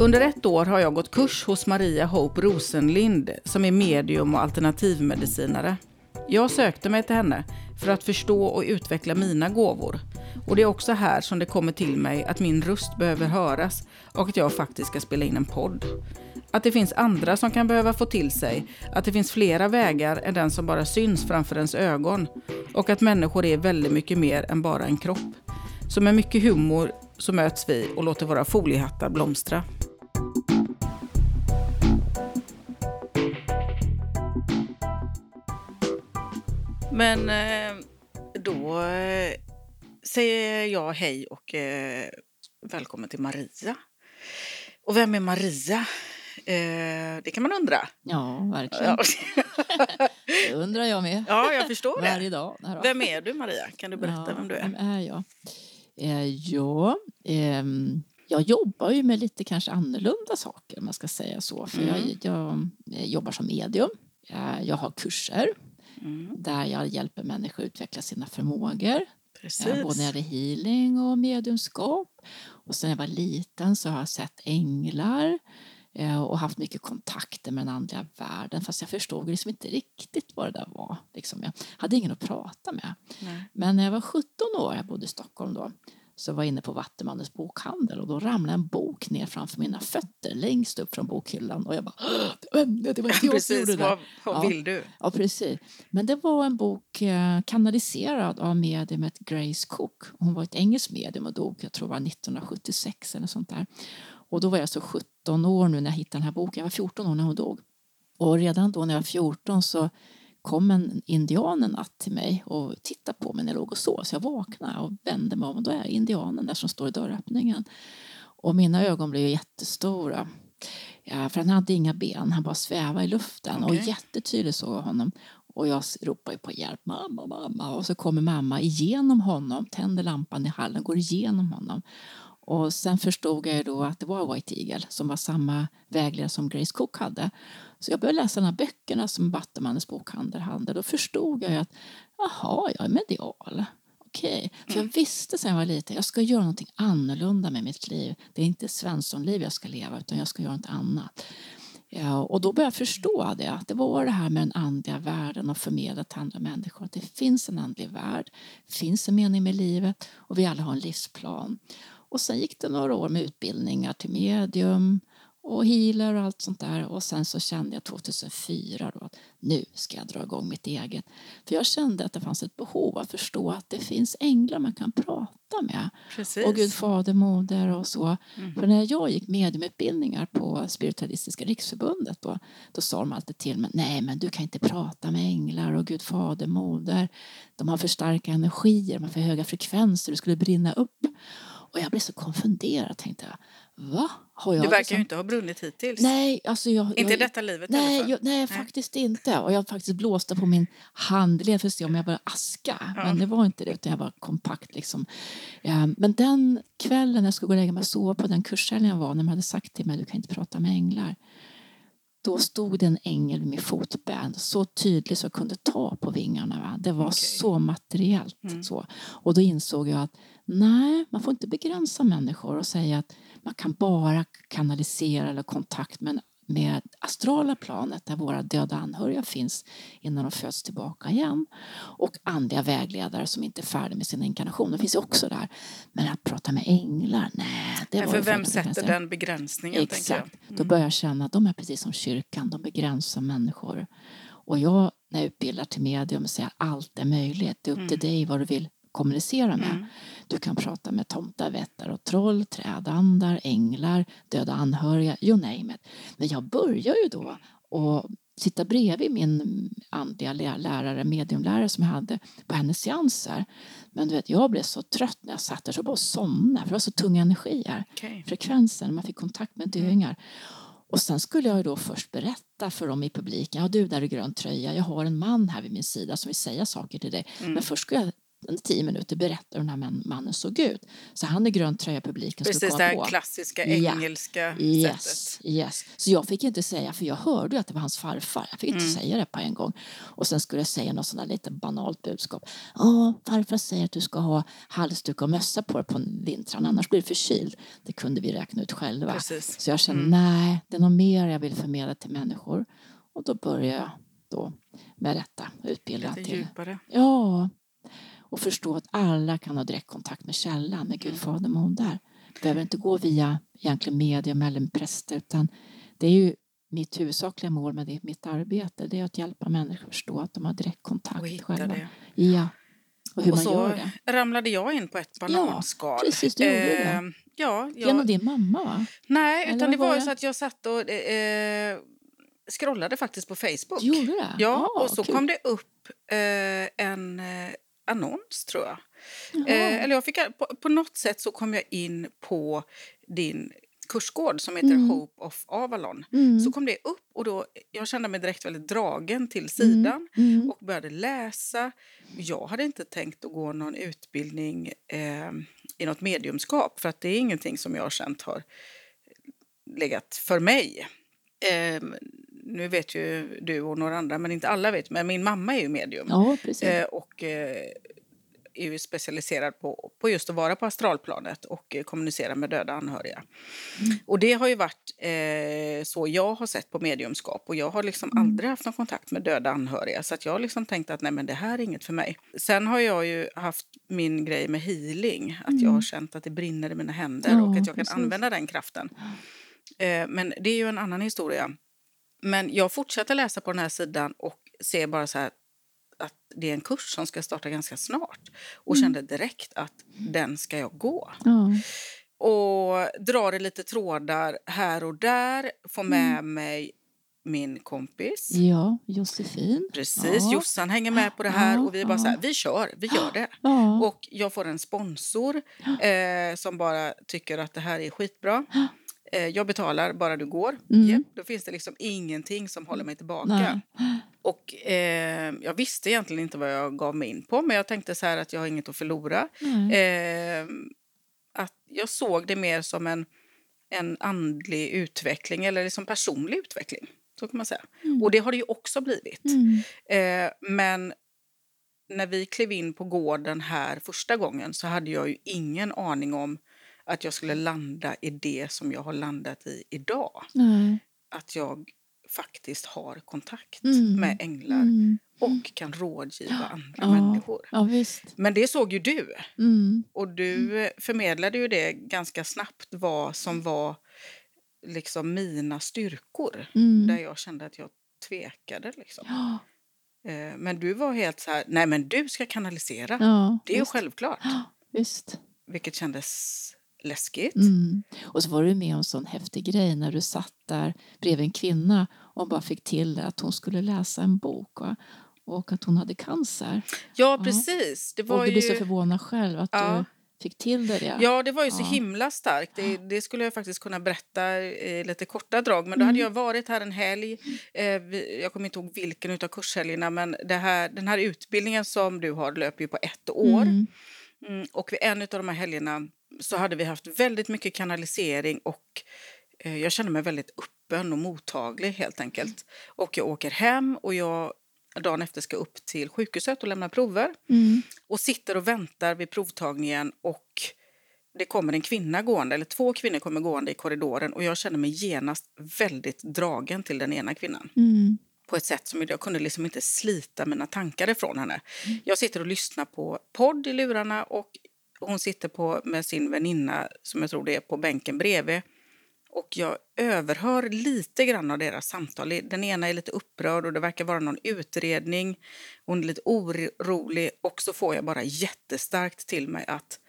Under ett år har jag gått kurs hos Maria Hope Rosenlind som är medium och alternativmedicinare. Jag sökte mig till henne för att förstå och utveckla mina gåvor. Och det är också här som det kommer till mig att min röst behöver höras och att jag faktiskt ska spela in en podd. Att det finns andra som kan behöva få till sig att det finns flera vägar än den som bara syns framför ens ögon. Och att människor är väldigt mycket mer än bara en kropp. Så med mycket humor så möts vi och låter våra foliehattar blomstra. Men eh, då eh, säger jag hej och eh, välkommen till Maria. Och vem är Maria? det kan man undra. Ja, verkligen. Det undrar jag med. Ja, jag förstår det. Varje dag. Vem är du, Maria? Kan du berätta ja, vem du är? Vem är jag? ja, ehm, jag jobbar ju med lite kanske annorlunda saker, om man ska säga så. För mm. jag, jag, jobbar som medium. Jag har kurser mm. där jag hjälper människor att utveckla sina förmågor. Precis. Både när det healing och mediumskap. Och sen när jag var liten så har jag sett änglar eh, och haft mycket kontakter med den andliga världen fast jag förstod liksom inte riktigt vad det där var. Liksom jag hade ingen att prata med. Nej. Men när jag var 17 år, jag bodde i Stockholm då, så var jag inne på Vattumannens bokhandel och då ramlade en bok ner framför mina fötter längst upp från bokhyllan och jag bara det var inte jag som gjorde det. Vad, vad ja, vill du? Ja, precis. Men det var en bok eh, kanaliserad av mediumet Grace Cook. Hon var ett engelskt medium och dog, jag tror det var 1976 eller sånt där. Och då var jag så 17 år nu när jag hittade den här boken. Jag var 14 år när hon dog. Och redan då när jag var 14 så kom en indian en natt till mig och tittade på mig när jag låg och sov. Så jag vaknade och vände mig om och då är indianen där som står i dörröppningen. Och mina ögon blev jättestora. Ja, för han hade inga ben, han bara svävade i luften. Okay. Och jättetydligt såg jag honom. Och jag ropar på hjälp, mamma, mamma. Och så kommer mamma igenom honom, tänder lampan i hallen, går igenom honom. Och sen förstod jag då att det var White Eagle som var samma vägledare som Grace Cook hade. Så jag började läsa de här böckerna som Battemannens bokhandel hade. Då förstod jag att jaha, jag är medial. Okej, okay. för jag mm. visste sen jag var liten jag ska göra något annorlunda med mitt liv. Det är inte Svenssonliv jag ska leva utan jag ska göra något annat. Ja, och då började jag förstå det, att det var det här med den andliga världen och förmedla till andra människor. Att det finns en andlig värld, finns en mening med livet och vi alla har en livsplan. Och sen gick det några år med utbildningar till medium och healer och allt sånt där. Och sen så kände jag 2004 då att nu ska jag dra igång mitt eget. För jag kände att det fanns ett behov att förstå att det finns änglar man kan prata med. Precis. Och Gud fader, moder och så. Mm. För när jag gick mediumutbildningar på Spiritualistiska riksförbundet då, då sa de alltid till mig, nej men du kan inte prata med änglar och Gud fader, moder. De har för starka energier, de har för höga frekvenser, du skulle brinna upp. Och jag blev så konfunderad. Tänkte jag, va? Har jag du verkar liksom... ju inte ha brunnit hittills. Nej, alltså jag, inte jag, i detta livet nej, jag, nej, nej, faktiskt inte. Och jag faktiskt blåste på min handled för att se om jag började aska. Ja. Men det var inte det, utan jag var kompakt. Liksom. Ja, men den kvällen när jag skulle gå och lägga mig och sova på den kursen jag var, när de hade sagt till mig du kan inte prata med änglar. Då stod det en ängel min fotbänd så tydligt så jag kunde ta på vingarna. Va? Det var okay. så materiellt. Mm. Så. Och då insåg jag att nej, man får inte begränsa människor och säga att man kan bara kanalisera eller kontakt med, med astrala planet där våra döda anhöriga finns innan de föds tillbaka igen. Och andliga vägledare som inte är färdiga med sin inkarnation. Finns också där. Men att prata med änglar, nej. Det var för vem sätter den begränsningen? Exakt. Mm. Då börjar jag känna att de är precis som kyrkan, de begränsar människor. Och jag, när jag utbildar till medium, säger att allt är möjligt. Det är upp mm. till dig vad du vill kommunicera med. Mm. Du kan prata med tomtar, vättar och troll, trädandar, änglar, döda anhöriga, you name it. Men jag börjar ju då och sitta bredvid min andliga lärare, mediumlärare som jag hade på hennes seanser. Men du vet, jag blev så trött när jag satt där så jag bara somnade för det var så tunga energier. Okay. Frekvensen, man fick kontakt med döingar. Och sen skulle jag då först berätta för dem i publiken, ja du där i grön tröja, jag har en man här vid min sida som vill säga saker till dig. Mm. Men först skulle jag under tio minuter berätta hur den här mannen såg ut. Så han är grön tröja publiken Precis, skulle det komma här på. klassiska engelska Yes, sättet. yes. Så jag fick inte säga, för jag hörde ju att det var hans farfar. Jag fick inte Mm. säga det på en gång. Och sen skulle jag säga något sånt där lite banalt budskap. Ja, farfar säger att du ska ha halsduk och mössa på dig på vintern, annars blir du förkyld. Det kunde vi räkna ut själva. Precis. Så jag kände, Mm. nej, det är något mer jag vill förmedla till människor. Och då började jag då med detta, utbilda till... djupare. Ja, och förstå att alla kan ha direktkontakt med källan, med Gud Fader och hon där. Behöver inte gå via egentligen medium eller präster utan det är ju mitt huvudsakliga mål med det, mitt arbete. Det är att hjälpa människor att förstå att de har direktkontakt Och själva. det. Ja, och hur och man så gör det. ramlade jag in på ett bananskal. precis, du gjorde det. Eh, ja, jag, Genom din mamma va? Nej, Eller utan det var var ju så att jag satt och eh, scrollade faktiskt på Facebook. Gjorde det? Ja, Ah, och så kul. kom det upp eh, en eh, annons tror jag. Eh, eller jag fick, på, på något sätt så kom jag in på din kursgård som heter Mm. Hope of Avalon. Mm. Så kom det upp och då, jag kände mig direkt väldigt dragen till sidan Mm. och började läsa. Jag hade inte tänkt att gå någon utbildning eh, i något mediumskap för att det är ingenting som jag har känt har legat för mig. Eh, nu vet ju du och några andra, men inte alla vet, men min mamma är ju medium. Ja. Eh, och eh, är ju specialiserad på, på just att vara på astralplanet och eh, kommunicera med döda anhöriga. Och det har ju varit eh, så jag har sett på mediumskap och jag har liksom aldrig haft någon kontakt med döda anhöriga så att jag har liksom tänkt att nej men det här är inget för mig. Sen har jag ju haft min grej med healing, att jag har känt att det brinner i mina händer Ja, och att jag kan precis. använda den kraften. Men det är ju en annan historia. Men jag fortsätter läsa på den här sidan och ser bara så här att det är en kurs som ska starta ganska snart. Och kände direkt att den ska jag gå. Ja. Och drar i lite trådar här och där. Får med Mm. mig min kompis. ja, Josefin. Precis, Ja. Jossan hänger med på det här. Ja, Och vi är bara ja. så här, vi kör, vi gör det. Ja. Och jag får en sponsor eh, som bara tycker att det här är skitbra. Eh, jag betalar bara du går. Mm. Japp, då finns det liksom ingenting som håller mig tillbaka. Nej. Och eh, jag visste egentligen inte vad jag gav mig in på men jag tänkte så här att jag har inget att förlora. Nej. Eh, att jag såg det mer som en, en andlig utveckling eller liksom personlig utveckling. Så kan man säga. Och det har det ju också blivit. Mm. Eh, men när vi klev in på gården här första gången så hade jag ju ingen aning om att jag skulle landa i det som jag har landat i idag. Nej. Att jag faktiskt har kontakt Mm. med änglar Mm. och kan rådgiva andra Ja. människor. Ja, visst. Men det såg ju du. Mm. Och du eh, förmedlade ju det ganska snabbt vad som var liksom mina styrkor. Mm. Där jag kände att jag tvekade. Liksom. Ja, Eh, Men du var helt så här, nej men du ska kanalisera. ja, det är självklart. Ja, Visst. Vilket kändes läskigt. Mm. Och så var du med om en sån häftig grej när du satt där bredvid en kvinna och bara fick till att hon skulle läsa en bok va? och att hon hade cancer. Ja, precis. Det var och du blev så förvånad själv att Ja. du fick till det. det. Ja, det var ju så Ja. himla starkt. Det, det skulle jag faktiskt kunna berätta i lite korta drag. Men då hade Mm. jag varit här en helg. Eh, vi- jag kommer inte ihåg vilken av kurshelgerna. Men här, den här utbildningen som du har löper ju på ett år. Mm. Mm, och vid en av de här helgerna så hade vi haft väldigt mycket kanalisering och eh, jag kände mig väldigt öppen och mottaglig helt enkelt. Och jag åker hem och jag dagen efter ska upp till sjukhuset och lämna prover Mm. och sitter och väntar vid provtagningen och det kommer en kvinna gående, eller två kvinnor kommer gående i korridoren och jag känner mig genast väldigt dragen till den ena kvinnan Mm. på ett sätt som jag kunde liksom inte slita mina tankar ifrån henne. Jag sitter och lyssnar på podd i lurarna och hon sitter på med sin väninna som jag tror det är på bänken bredvid. Och jag överhör lite grann av deras samtal. Den ena är lite upprörd och det verkar vara någon utredning. Hon är lite orolig och så får jag bara jättestarkt till mig att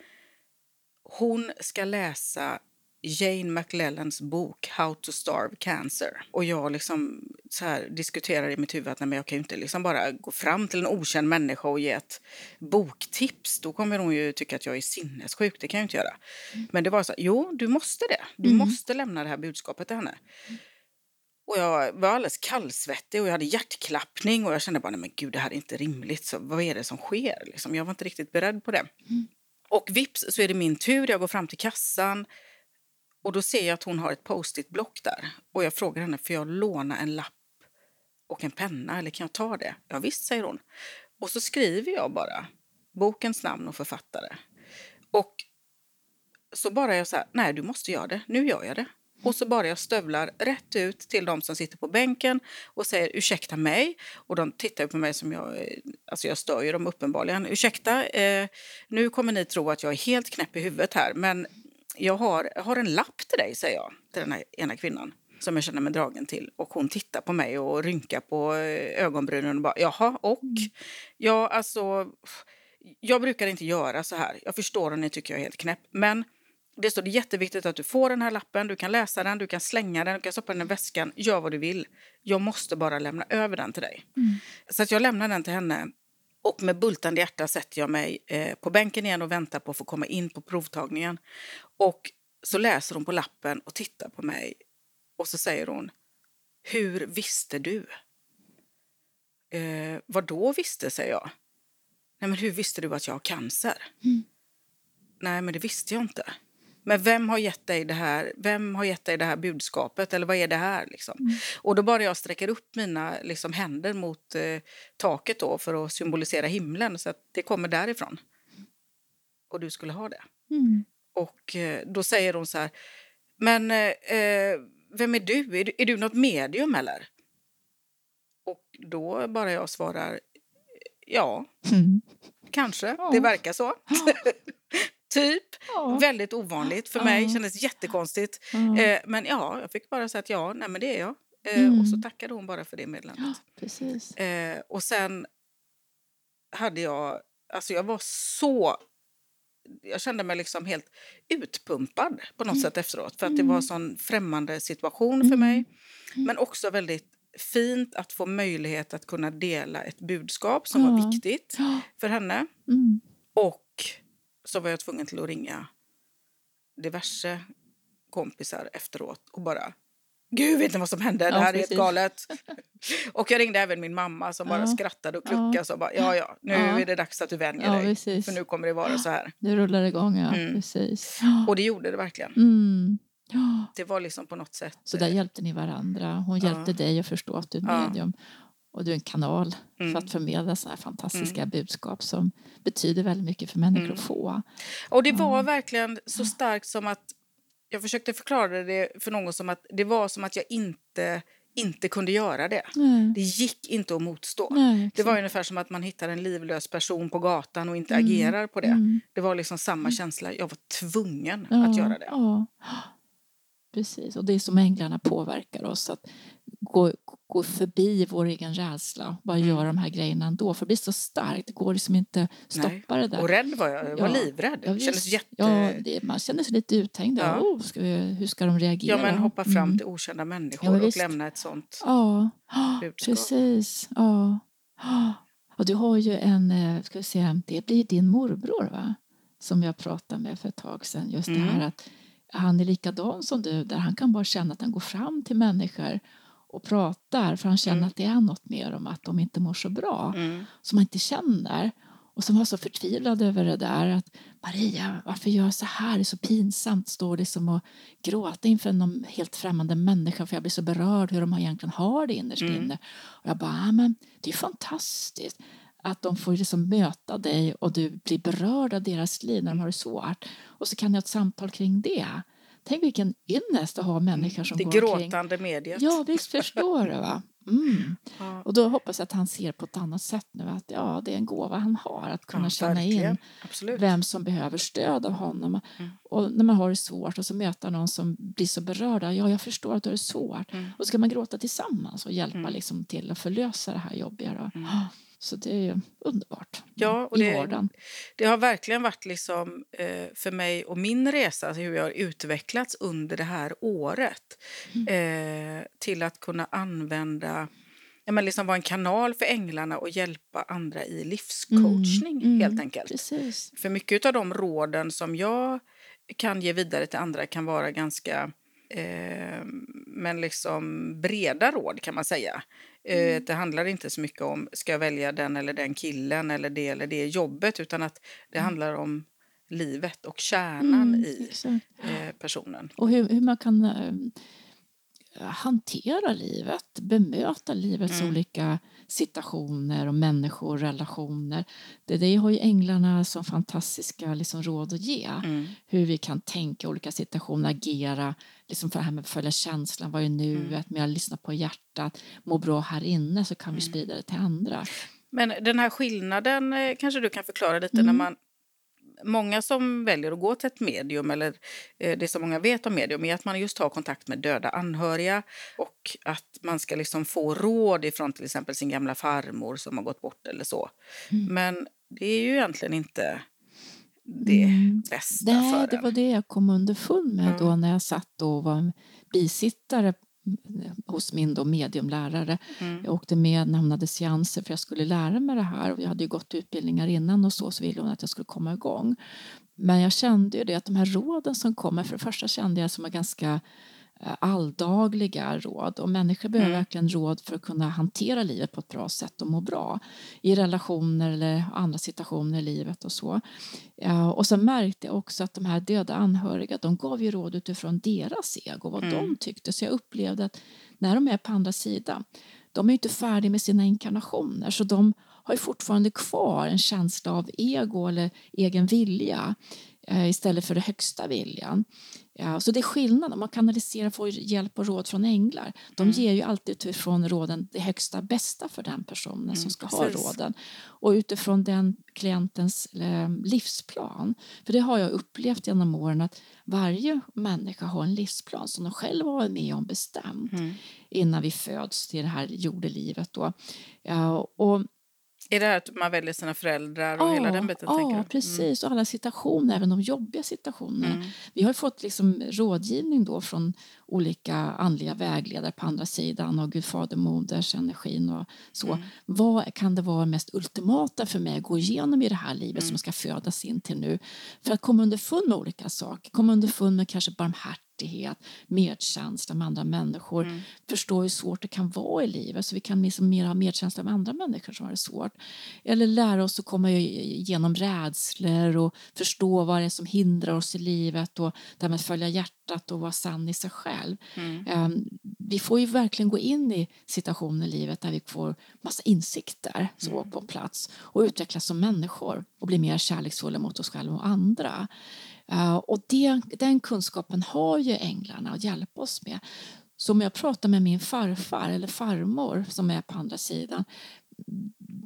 hon ska läsa Jane McLellans bok How to starve cancer. Och jag liksom så här diskuterar i mitt huvud att nej, men jag kan ju inte liksom bara gå fram till en okänd människa och ge ett boktips. Då kommer hon ju tycka att jag är sinnessjuk. Det kan jag inte göra. Men det var så här, jo, du måste det. Du måste lämna det här budskapet till henne. Och jag var alldeles kallsvettig och jag hade hjärtklappning och jag kände bara, nej men gud det här är inte rimligt, så vad är det som sker? Liksom, jag var inte riktigt beredd på det. Mm. Och vips så är det min tur, jag går fram till kassan och då ser jag att hon har ett post-it-block där. Och jag frågar henne, får jag låna en lapp och en penna eller kan jag ta det? Ja visst, säger hon. Och så skriver jag bara bokens namn och författare. Och så bara jag så här, nej du måste göra det, nu gör jag det. Och så bara jag stövlar rätt ut till de som sitter på bänken och säger ursäkta mig. Och de tittar på mig som jag, eh, alltså jag stör ju dem uppenbarligen. Ursäkta, eh, nu kommer ni tro att jag är helt knäpp i huvudet här men jag har, jag har en lapp till dig, säger jag till den här ena kvinnan som jag känner mig dragen till. Och hon tittar på mig och rynkar på eh, ögonbrynen och bara jaha, och? Mm. Ja, alltså, jag brukar inte göra så här. Jag förstår om ni tycker jag är helt knäpp, men det står det är jätteviktigt att du får den här lappen, du kan läsa den, du kan slänga den, du kan stoppa den i väskan, gör vad du vill. Jag måste bara lämna över den till dig. Mm. Så att jag lämnar den till henne och med bultande hjärta sätter jag mig eh, på bänken igen och väntar på att få komma in på provtagningen. Och så läser hon på lappen och tittar på mig och så säger hon Hur visste du? Eh, vad då visste, säger jag. Nej, men hur visste du att jag har cancer? Mm. Nej, men det visste jag inte. Men vem har gett dig det här, vem har gett dig det här budskapet? Eller vad är det här? Liksom? Mm. Och då bara jag sträcker upp mina liksom, händer mot eh, taket då för att symbolisera himlen så att det kommer därifrån. Och du skulle ha det. Mm. Och eh, då säger hon så här, men eh, eh vem är du? är du? Är du något medium eller? Och då bara jag svarar, ja, mm. kanske, ja. det verkar så. Ja. Typ. Ja. Väldigt ovanligt för mig, kändes jättekonstigt. Eh, men ja, jag fick bara säga att ja, nej men det är jag. Eh, mm. Och så tackade hon bara för det meddelandet. precis. Eh, och sen hade jag, alltså jag var så jag kände mig liksom helt utpumpad på något mm. sätt efteråt. För att det var en sån främmande situation för mm. mig. Mm. Men också väldigt fint att få möjlighet att kunna dela ett budskap som ja. var viktigt för henne. Mm. Och så var jag tvungen till att ringa diverse kompisar efteråt och bara Gud vet inte vad som hände, det här ja, är helt galet. och jag ringde även min mamma som bara skrattade och kluckade ja. och bara ja ja, nu ja. är det dags att du vänjer dig. Precis. För nu kommer det vara så här. Det rullar igång ja, mm. precis. Och det gjorde det verkligen. Mm. Det var liksom på något sätt. Så där eh, hjälpte ni varandra. Hon hjälpte dig att förstå att du är medium. Och du är en kanal mm. för att förmedla så här fantastiska mm. budskap som betyder väldigt mycket för människor mm. att få. Och det var verkligen så starkt som att jag försökte förklara det för någon som att det var som att jag inte inte kunde göra det. Nej. Det gick inte att motstå. Nej, det var ungefär som att man hittar en livlös person på gatan och inte mm. agerar på det. Mm. Det var liksom samma mm. känsla. Jag var tvungen ja, att göra det. Ja. Precis, och det är som änglarna påverkar oss. Att gå, gå förbi vår egen rädsla. Bara mm. göra de här grejerna ändå. För det blir så starkt. Det går liksom inte att stoppa Nej. det där. Och rädd var jag. Jag var ja. livrädd. Ja, kändes jätte... ja, det, man känner sig lite uthängd. Ja. Oh, ska vi, hur ska de reagera? Ja, men hoppa fram mm. till okända människor ja, och lämna ett sånt ja. budskap. Precis. Ja. Och du har ju en, eh, ska vi säga, det blir din morbror va? Som jag pratade med för ett tag sedan. Just mm. det här att han är likadan som du, där han kan bara känna att han går fram till människor och pratar för han känner mm. att det är något mer om att de inte mår så bra mm. som man inte känner och som var så förtvivlad över det där att Maria, varför gör jag så här? Det är så pinsamt, står liksom och gråta inför någon helt främmande människa för jag blir så berörd hur de egentligen har det innerst mm. inne. Och jag bara, ah, men det är fantastiskt att de får liksom möta dig och du blir berörd av deras liv när de har det svårt. Och så kan ni ha ett samtal kring det. Tänk vilken ynnest att ha människor som det går gråtande kring. mediet. Ja, visst förstår du. Va? Mm. Ja. Och då hoppas jag att han ser på ett annat sätt nu att ja, det är en gåva han har att kunna ja, känna verkligen. in Absolut. vem som behöver stöd av honom. Mm. Och när man har det svårt och så möter någon som blir så berörd. Ja, jag förstår att du har det svårt. Mm. Och så ska man gråta tillsammans och hjälpa mm. liksom till att förlösa det här jobbiga. Då. Mm. Så det är underbart ja, och i det, Det har verkligen varit liksom, eh, för mig och min resa, alltså hur jag har utvecklats under det här året mm. eh, till att kunna använda ja, men liksom vara en kanal för änglarna och hjälpa andra i livscoachning, mm, helt enkelt. Precis. För mycket av de råden som jag kan ge vidare till andra kan vara ganska eh, men liksom breda råd kan man säga. Mm. Det handlar inte så mycket om ska jag välja den eller den killen eller det eller det jobbet utan att det mm. handlar om livet och kärnan mm, i eh, personen. Och hur, hur man kan eh, hantera livet, bemöta livets mm. olika situationer och människor och relationer. Det, det har ju änglarna som fantastiska liksom, råd att ge. Mm. Hur vi kan tänka olika situationer, agera, liksom för det här med att följa känslan, vad är nuet, mm. med att lyssna på hjärtat, må bra här inne så kan vi mm. sprida det till andra. Men den här skillnaden eh, kanske du kan förklara lite när mm. man många som väljer att gå till ett medium, eller eh, det som många vet om medium, är att man just har kontakt med döda anhöriga och att man ska liksom få råd ifrån till exempel sin gamla farmor som har gått bort eller så. Mm. Men det är ju egentligen inte det mm. bästa Nej, för det var det jag kom underfund med mm. då när jag satt och var bisittare hos min då mediumlärare. Mm. Jag åkte med när hon hade seanser för jag skulle lära mig det här och jag hade ju gått utbildningar innan och så så ville hon att jag skulle komma igång. Men jag kände ju det att de här råden som kommer, för det första kände jag som är ganska alldagliga råd och människor behöver mm. verkligen råd för att kunna hantera livet på ett bra sätt och må bra i relationer eller andra situationer i livet och så. Ja, och sen märkte jag också att de här döda anhöriga de gav ju råd utifrån deras ego, vad mm. de tyckte. Så jag upplevde att när de är på andra sidan, de är inte färdiga med sina inkarnationer så de har ju fortfarande kvar en känsla av ego eller egen vilja eh, istället för den högsta viljan. Ja, så det är skillnad om man kanaliserar och får hjälp och råd från änglar. De mm. ger ju alltid utifrån råden det högsta bästa för den personen mm, som ska precis. ha råden. Och utifrån den klientens eh, livsplan. För det har jag upplevt genom åren att varje människa har en livsplan som de själva har med om bestämt mm. innan vi föds till det här jordelivet. Då. Ja, och är det att man väljer sina föräldrar och ja, hela den biten? Ja, mm. precis. Och alla situationer, även de jobbiga situationerna. Mm. Vi har fått liksom rådgivning då från olika andliga vägledare på andra sidan och Gud fader, moders energin och så. Mm. Vad kan det vara mest ultimata för mig att gå igenom i det här livet som mm. ska födas in till nu? För att komma underfund med olika saker, komma underfund med kanske barmhärtighet barmhärtighet, medkänsla med andra människor. Mm. Förstå hur svårt det kan vara i livet så vi kan liksom mer ha medkänsla med andra människor som har det svårt. Eller lära oss att komma igenom rädslor och förstå vad det är som hindrar oss i livet och det här med att följa hjärtat och vara sann i sig själv. Mm. Um, vi får ju verkligen gå in i situationer i livet där vi får massa insikter så mm. på plats och utvecklas som människor och bli mer kärleksfulla mot oss själva och andra. Uh, och det, den kunskapen har ju änglarna att hjälpa oss med. Så om jag pratar med min farfar eller farmor som är på andra sidan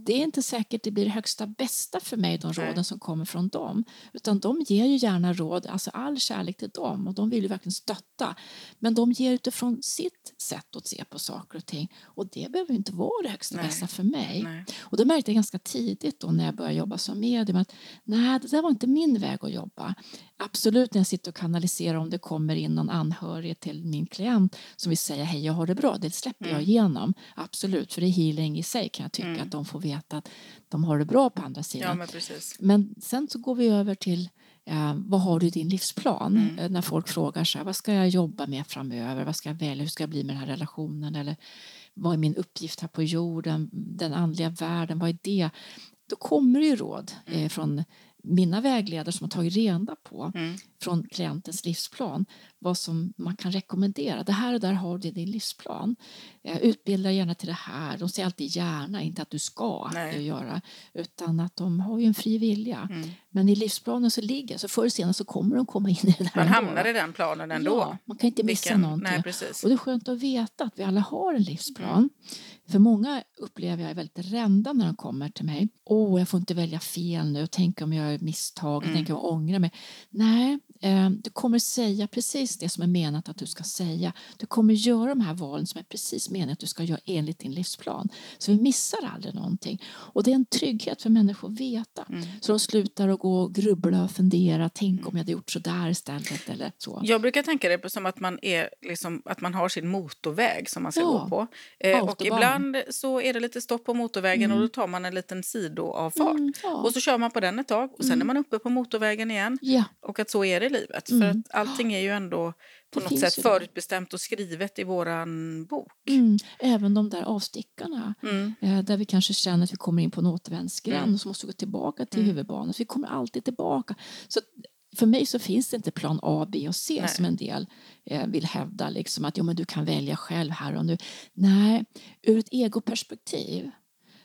det är inte säkert det blir det högsta bästa för mig, de råden Nej. som kommer från dem. Utan de ger ju gärna råd, alltså all kärlek till dem och de vill ju verkligen stötta. Men de ger utifrån sitt sätt att se på saker och ting och det behöver inte vara det högsta Nej. bästa för mig. Nej. Och det märkte jag ganska tidigt då när jag började jobba som medium att nej, det där var inte min väg att jobba. Absolut när jag sitter och kanaliserar om det kommer in någon anhörig till min klient som vill säga hej jag har det bra, det släpper mm. jag igenom. Absolut, för det är healing i sig kan jag tycka mm. att de får veta att de har det bra på andra sidan. Ja, men, men, sen så går vi över till eh, vad har du i din livsplan? Mm. Eh, när folk frågar så här, vad ska jag jobba med framöver? Vad ska jag välja? Hur ska jag bli med den här relationen? Eller vad är min uppgift här på jorden? Den andliga världen, vad är det? Då kommer det ju råd eh, mm. från mina vägledare som har tagit reda på mm. från klientens livsplan vad som man kan rekommendera. Det här och där har du i din livsplan. Eh, utbilda gärna till det här. De säger alltid gärna, inte att du ska Nej. göra utan att de har ju en fri vilja. Mm. Men i livsplanen så ligger, så förr eller senare så kommer de komma in i det Man hamnar i den planen ändå. Ja, man kan inte missa Vilken? någonting. Nej, precis. Och det är skönt att veta att vi alla har en livsplan. Mm. För många upplever jag är väldigt rädda när de kommer till mig. Åh, oh, jag får inte välja fel nu. Tänk om jag gör misstag. Mm. Tänk om jag ångrar mig. Nej, du kommer säga precis det som är menat att du ska säga. Du kommer göra de här valen som är precis menat att du ska göra enligt din livsplan. Så vi missar aldrig någonting. Och det är en trygghet för människor att veta. Mm. Så de slutar att gå och grubbla och fundera. Tänk om jag hade gjort så där istället eller så. Jag brukar tänka det som att man, är liksom, att man har sin motorväg som man ska ja. gå på. Eh, och ibland så är det lite stopp på motorvägen mm. och då tar man en liten sidoavfart. Mm, ja. Och så kör man på den ett tag och sen är mm. man uppe på motorvägen igen. Ja. Och att så är det livet. För Mm. att allting är ju ändå på Det något sätt förutbestämt och skrivet i våran bok. Mm. Även de där avstickarna Mm. eh, där vi kanske känner att vi kommer in på en återvändsgränd Mm. och så måste vi gå tillbaka till Mm. huvudbanan. Så vi kommer alltid tillbaka. Så för mig så finns det inte plan A, B och C Nej. som en del eh, vill hävda. Liksom, att jo, men du kan välja själv här och nu. Nej, ur ett egoperspektiv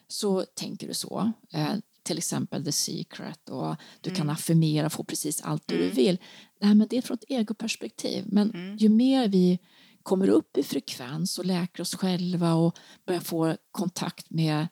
så tänker du så. Eh, till exempel The Secret och du kan Mm. affirmera och få precis allt det du Mm. vill. Nej, men det är från ett egoperspektiv. Men Mm. ju mer vi kommer upp i frekvens och läker oss själva och börjar få kontakt med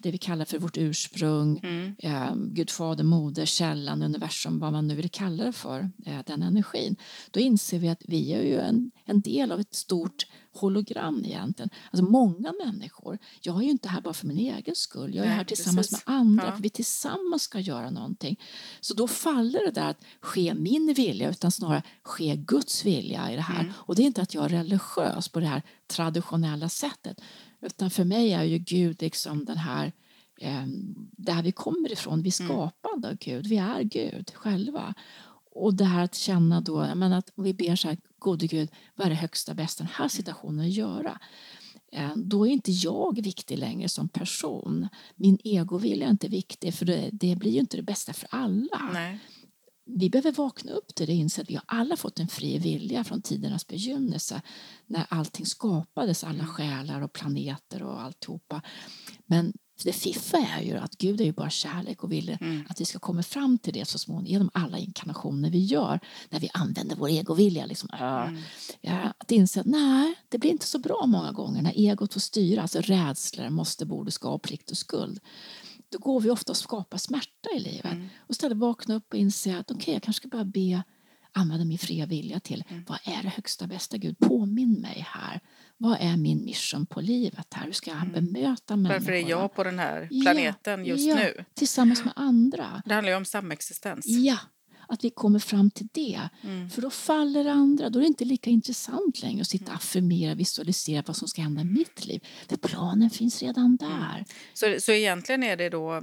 det vi kallar för vårt ursprung, Mm. eh, Gud, Fader, Moder, källan, universum, vad man nu vill kalla det för, eh, den energin, då inser vi att vi är ju en, en del av ett stort hologram egentligen. Alltså många människor, jag är ju inte här bara för min egen skull, jag är Nej, här tillsammans precis. med andra, Ja. för vi tillsammans ska göra någonting. Så då faller det där att ske min vilja, utan snarare ske Guds vilja i det här. Mm. Och det är inte att jag är religiös på det här traditionella sättet, utan för mig är ju Gud liksom den här eh, där vi kommer ifrån. Vi är Mm. skapade av Gud. Vi är Gud själva. Och det här att känna då, jag menar att vi ber så här, gode Gud, vad är det högsta bästa den här situationen att göra? Eh, Då är inte jag viktig längre som person. Min egovilja är inte viktig för det, det blir ju inte det bästa för alla. Nej. Vi behöver vakna upp till det och inse att vi har alla fått en fri vilja från tidernas begynnelse när allting skapades, alla Mm. själar och planeter och alltihopa. Men det fiffa är ju att Gud är ju bara kärlek och vill Mm. att vi ska komma fram till det så småningom genom alla inkarnationer vi gör när vi använder vår egovilja. Liksom, Mm. ja, att inse att nej, det blir inte så bra många gånger när egot får styra, alltså rädslor, måste, borde, ska, plikt och skuld. Då går vi ofta och skapar smärta i livet. Mm. Och istället vakna upp och inse att okej, jag kanske ska börja be, använda min fria vilja till Mm. vad är det högsta bästa Gud? Påminn mig här. Vad är min mission på livet här? Hur ska jag bemöta människor? Mm. Varför är jag på den här Ja, planeten just ja, nu? Tillsammans med andra. Det handlar ju om samexistens. Ja, att vi kommer fram till det. Mm. För då faller det andra. Då är det inte lika intressant längre att sitta och affirmera, visualisera vad som ska hända i mitt liv. För planen finns redan där. Så, så egentligen är det då,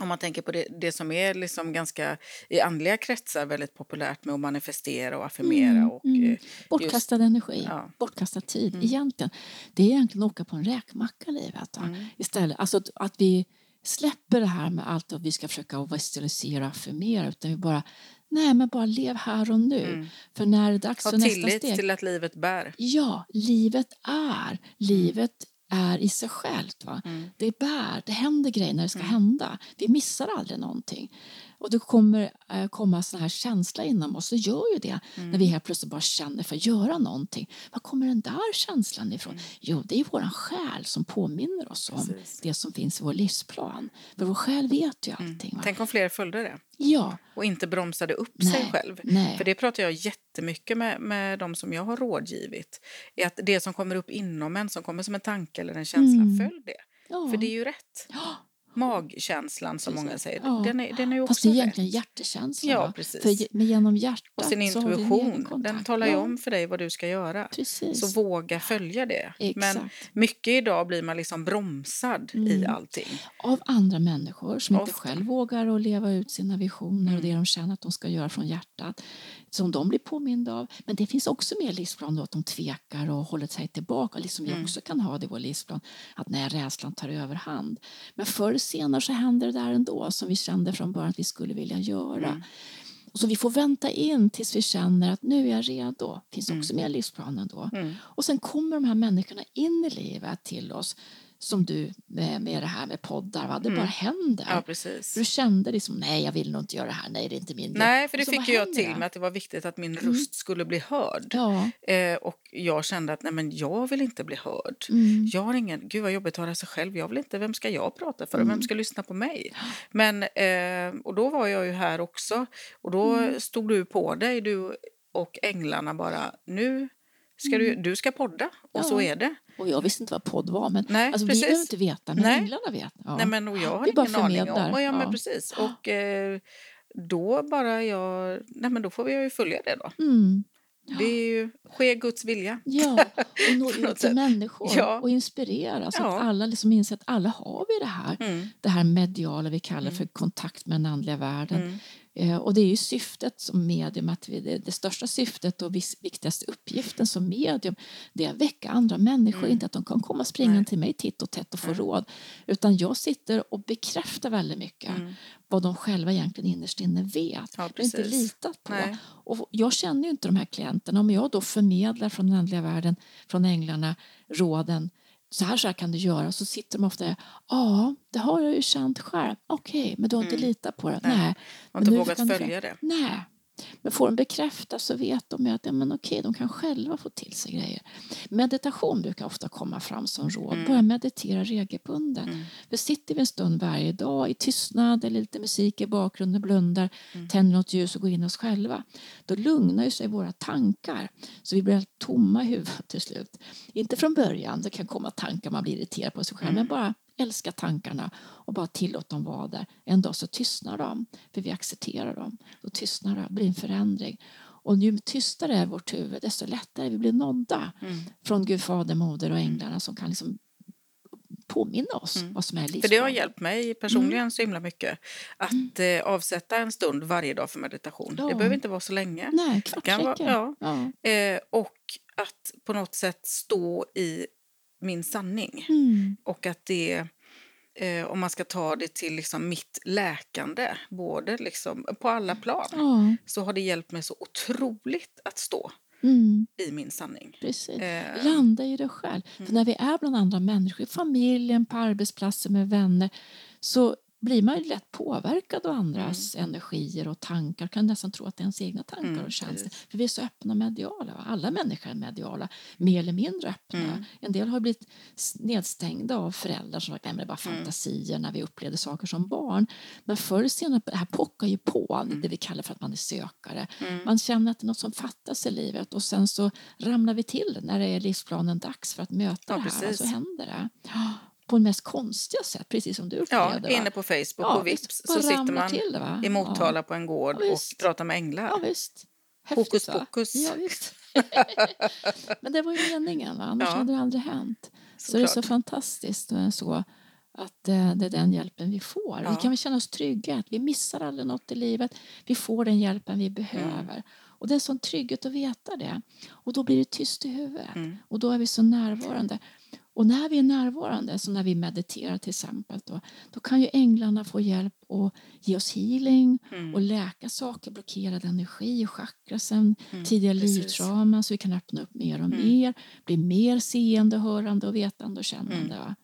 om man tänker på det, det som är liksom ganska i andliga kretsar väldigt populärt med att manifestera och affirmera. Mm, och, mm. eh, Bortkastad energi, Ja. bortkastad tid. Mm. Egentligen, det är egentligen att åka på en räkmacka livet. Mm. Istället, alltså att, att vi släpper det här med allt och vi ska försöka visualisera och affirmera. Utan vi bara, nej men bara lev här och nu. Mm. För när det är dags Ha för nästa steg. till att livet bär. Ja, livet är. Livet är i sig självt. Va? Mm. Det bär, det händer grejer när det ska Mm. hända. Vi missar aldrig någonting. Och det kommer eh, komma sån här känsla inom oss. Det gör ju det Mm. när vi helt plötsligt bara känner för att göra någonting. Var kommer den där känslan ifrån? Mm. Jo, det är vår själ som påminner oss om Precis. det som finns i vår livsplan. För vår själ vet ju Mm. allting. Va? Tänk om fler följde det Ja, och inte bromsade upp Nej. sig själv. nej. För det pratar jag jättemycket med, med de som jag har rådgivit. Är att det som kommer upp inom en, som kommer som en tanke eller en känsla, Mm. följ det. ja. För det är ju rätt. Ja, Magkänslan som Precis. många säger, Ja. den, är, den är ju Fast också det är egentligen rätt. hjärtekänslan. Ja, precis. För ge- men genom hjärtat Och sin intuition, kontakt. den talar ju om för dig vad du ska göra. Precis. Så våga följa det. Men Exakt. mycket idag blir man liksom bromsad i Mm. allting. av andra människor som inte Ofta. själv vågar att leva ut sina visioner och det Mm. de känner att de ska göra från hjärtat. Som de blir påminda av. Men det finns också med i livsplanen att de tvekar och håller sig tillbaka. Liksom vi Mm. också kan ha det i vår livsplan. Att när rädslan tar överhand. Men förr eller senare så händer det där ändå som vi kände från början att vi skulle vilja göra. Mm. Och så vi får vänta in tills vi känner att nu är jag redo. finns Mm. också med i livsplanen då. Mm. Och sen kommer de här människorna in i livet till oss som du med, med det här med poddar. Va? Det Mm. bara händer. Ja, precis. Du kände liksom, nej jag vill nog inte göra det här, nej det är inte min. Nej, för det fick jag händer till mig att det var viktigt att min Mm. röst skulle bli hörd. Ja. Eh, och jag kände att nej, men jag vill inte bli hörd. Mm. Jag har ingen, gud vad jobbigt att höra sig själv. Jag vill inte, vem ska jag prata för? och Mm. Vem ska lyssna på mig? Men, eh, och då var jag ju här också. Och då Mm. stod du på dig, du och änglarna bara, nu ska du, du ska podda. Och Mm. Ja. så är det. Och jag visste inte vad podd var, men Nej, alltså, vi behöver inte veta, men Nej. änglarna vet. Ja. Nej, men, och jag har Vi ingen aning om. Och ja, men Ja. precis. Och eh, då bara jag, nej men då får vi ju följa det då. Mm. Det är ju, ske Guds vilja. Ja, och nå ut till människor Ja. och inspirera så Ja. att alla liksom inser att alla har vi det här. Mm. Det här mediala vi kallar Mm. för kontakt med den andliga världen. Mm. Eh, och det är ju syftet som medium, att vi, det, största syftet och viktigaste uppgiften som medium det är att väcka andra människor, Mm. inte att de kan komma springande till mig titt och tätt och få Nej. råd. Utan jag sitter och bekräftar väldigt mycket Mm. vad de själva egentligen innerst inne vet. Ja, inte litat på. Nej. Och jag känner ju inte de här klienterna. Om jag då förmedlar från den andliga världen, från änglarna, råden. Så här, så här kan du göra. Så sitter de ofta ja, det har jag ju känt själv. Okej, men du har inte Mm. litat på det. Nej. Nej. Har inte vågat följa det. Nej. Men får de bekräfta så vet de att ja, men okej, de kan själva få till sig grejer. Meditation brukar ofta komma fram som råd. Mm. Börja meditera regelbundet. Mm. För sitter vi en stund varje dag i tystnad eller lite musik i bakgrunden, blundar, Mm. tänder något ljus och går in oss själva. Då lugnar ju sig våra tankar så vi blir helt tomma i huvudet till slut. Inte från början, det kan komma tankar man blir irriterad på sig själv, Mm. men bara älska tankarna och bara tillåt dem vara där. En dag så tystnar de, för vi accepterar dem. Då tystnar det, blir en förändring. Och ju tystare är vårt huvud, desto lättare vi blir nådda Mm. från Gud, Fader, Moder och änglarna som kan liksom påminna oss Mm. vad som är För det har livsplanen. hjälpt mig personligen så himla mycket. Att eh, avsätta en stund varje dag för meditation. Ja. Det behöver inte vara så länge. Nej, Det kvart kan vara, ja. Ja. eh, och att på något sätt stå i min sanning. Mm. Och att det, eh, om man ska ta det till liksom mitt läkande, både liksom, på alla plan, Ja. så har det hjälpt mig så otroligt att stå Mm. i min sanning. Precis. Eh, Landa i det själv. För när vi är bland andra människor, i familjen, på arbetsplatser med vänner så blir man ju lätt påverkad av andras energier och tankar. kan nästan tro att det är ens egna tankar Mm, och känslor. För vi är så öppna och mediala. Alla människor är mediala, mer eller mindre öppna. Mm. En del har blivit nedstängda av föräldrar som sagt det bara Mm. fantasier när vi upplevde saker som barn. Men förr eller senare, det här pockar ju på, det vi kallar för att man är sökare. Mm. Man känner att det är något som fattas i livet och sen så ramlar vi till när det är livsplanen dags för att möta Ja, det här. Och precis. så händer det. På det mest konstiga sätt, precis som du Ja, upplevde. inne va? på Facebook Ja, och vips så sitter man till i Motala på en gård Ja, och pratar med änglar. Ja, visst. Häftigt, Hokus pokus. Ja, visst. Men det var ju meningen, va? annars Ja. hade det aldrig hänt. Så det är så fantastiskt och så att eh, det är den hjälpen vi får. Vi Ja. kan väl känna oss trygga, att vi missar aldrig något i livet. Vi får den hjälpen vi behöver. Mm. Och det är sån trygghet att veta det. Och då blir det tyst i huvudet. Mm. Och då är vi så närvarande. Och när vi är närvarande, som när vi mediterar till exempel, då, då kan ju änglarna få hjälp att ge oss healing Mm. och läka saker, blockerad energi, chakrasen, Mm, tidiga precis. livstrauman så vi kan öppna upp mer och Mm. mer, bli mer seende, hörande och vetande och kännande. Mm.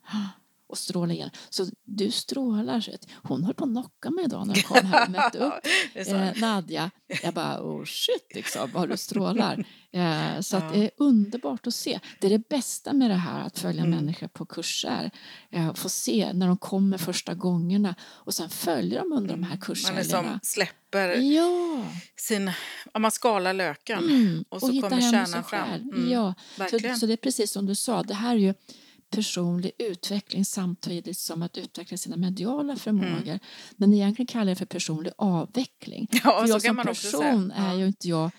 Och stråla igen. Så du strålar. Hon höll på att knocka mig idag när hon kom här och mötte upp eh, Nadja. Jag bara, oh shit, liksom, vad du strålar. Eh, så Ja. det är underbart att se. Det är det bästa med det här, att följa Mm. människor på kurser. Eh, få se när de kommer första gångerna och sen följa dem under de här Man kurshelgerna. liksom släpper Ja, sin... Man skalar löken. mm. Och så hitta kommer kärnan fram. Mm, Ja. Så, så det är precis som du sa, det här är ju personlig utveckling samtidigt som att utveckla sina mediala förmågor. Men egentligen kallar jag det för personlig avveckling. Ja, för jag som person är ju inte jag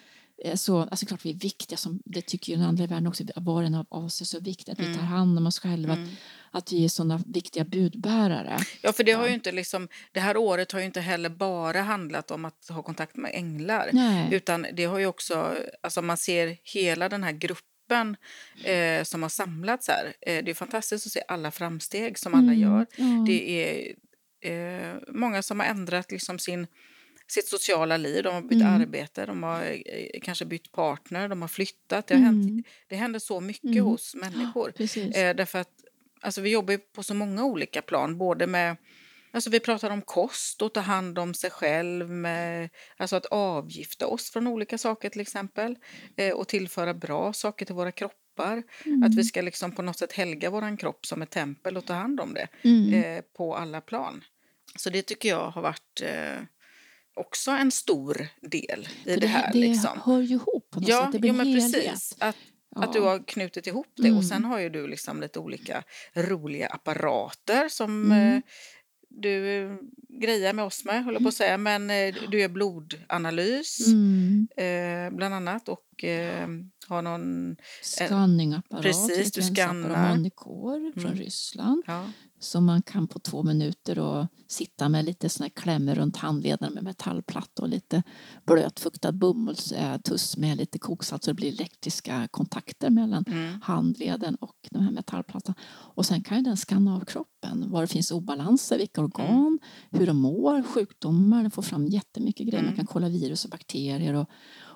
eh, så, alltså klart vi är viktiga, som, det tycker ju den andra världen också, var en av oss är så viktigt att vi tar Mm. hand om oss själva, Mm. att, att vi är sådana viktiga budbärare. Ja, för det har ju inte liksom, det här året har ju inte heller bara handlat om att ha kontakt med änglar. Nej. Utan det har ju också, alltså man ser hela den här gruppen eh, som har samlats här. Eh, det är fantastiskt att se alla framsteg som alla Mm, gör. ja. Det är eh, många som har ändrat liksom sin, sitt sociala liv. De har bytt Mm. arbete, de har eh, kanske bytt partner, de har flyttat. Det, har Mm. hänt, det händer så mycket Mm. hos människor. Precis. Eh, därför att alltså, vi jobbar på så många olika plan. Både med, alltså, vi pratar om kost och ta hand om sig själv. Alltså att avgifta oss från olika saker till exempel. Eh, och tillföra bra saker till våra kroppar. Mm. Att vi ska liksom på något sätt helga vår kropp som ett tempel och ta hand om det. Mm. Eh, på alla plan. Så det tycker jag har varit eh, också en stor del i För det här. det liksom. hör ju ihop på något Ja, sätt. Det blir jo, men precis. Att, Ja. att du har knutit ihop det. Mm. Och sen har ju du liksom lite olika roliga apparater som Mm. Eh, du eh, grejar med oss med, håller på att säga. Men eh, du gör blodanalys Mm. eh, bland annat och eh, har någon... Scanningapparat, precis, du skannar. Från Mm. Ryssland. Ja, Så man kan på två minuter då sitta med lite såna klämmor runt handleden med metallplatta och lite blötfuktad bomullstuss med lite koksalt så det blir elektriska kontakter mellan mm. handleden och den här metallplattan. Och sen kan ju den skanna av kroppen, var det finns obalanser, vilka organ, mm. hur de mår, sjukdomar, den får fram jättemycket grejer. Man mm. kan kolla virus och bakterier och,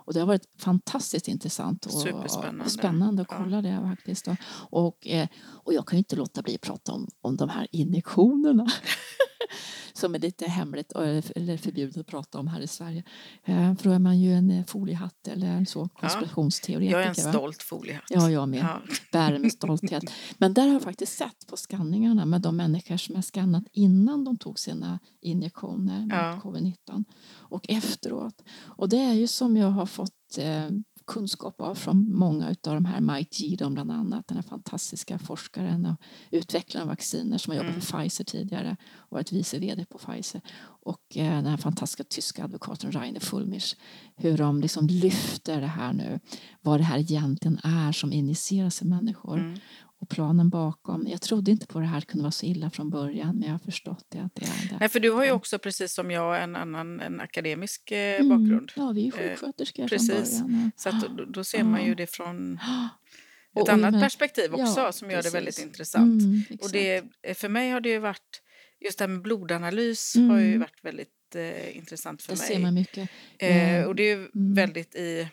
och det har varit fantastiskt intressant och spännande att kolla ja. det faktiskt. Och, eh, och jag kan ju inte låta bli att prata om, om de här injektionerna. som är lite hemligt eller förbjudet att prata om här i Sverige. Eh, för då är man ju en eh, foliehatt eller så, konspirationsteoretiker. Jag är en stolt foliehatt. Ja, jag med. Ja. Bär med stolthet. Men där har jag faktiskt sett på skanningarna med de människor som är skannat innan de tog sina injektioner mot ja. covid-19 och efteråt. Och det är ju som jag har fått eh, kunskap av från många av de här, Mike Gidon bland annat, den här fantastiska forskaren och utvecklaren av vacciner som har jobbat för mm. Pfizer tidigare och varit vice vd på Pfizer. Och eh, den här fantastiska tyska advokaten Rainer Fulmich, hur de liksom lyfter det här nu, vad det här egentligen är som injiceras i människor. Mm och planen bakom. Jag trodde inte på det här kunde vara så illa från början men jag har förstått det. Att det, är det. Nej, för du har ju också precis som jag en annan en akademisk eh, mm. bakgrund. Ja, vi är eh, sjuksköterskor eh, precis. från början. Så då, då, ser man ju det från ett och, annat men, perspektiv också ja, som gör precis. det väldigt intressant. Mm, och det, för mig har det ju varit, just det här med blodanalys mm. har ju varit väldigt eh, intressant för det mig. Det ser man mycket. Eh, och det är ju mm. väldigt i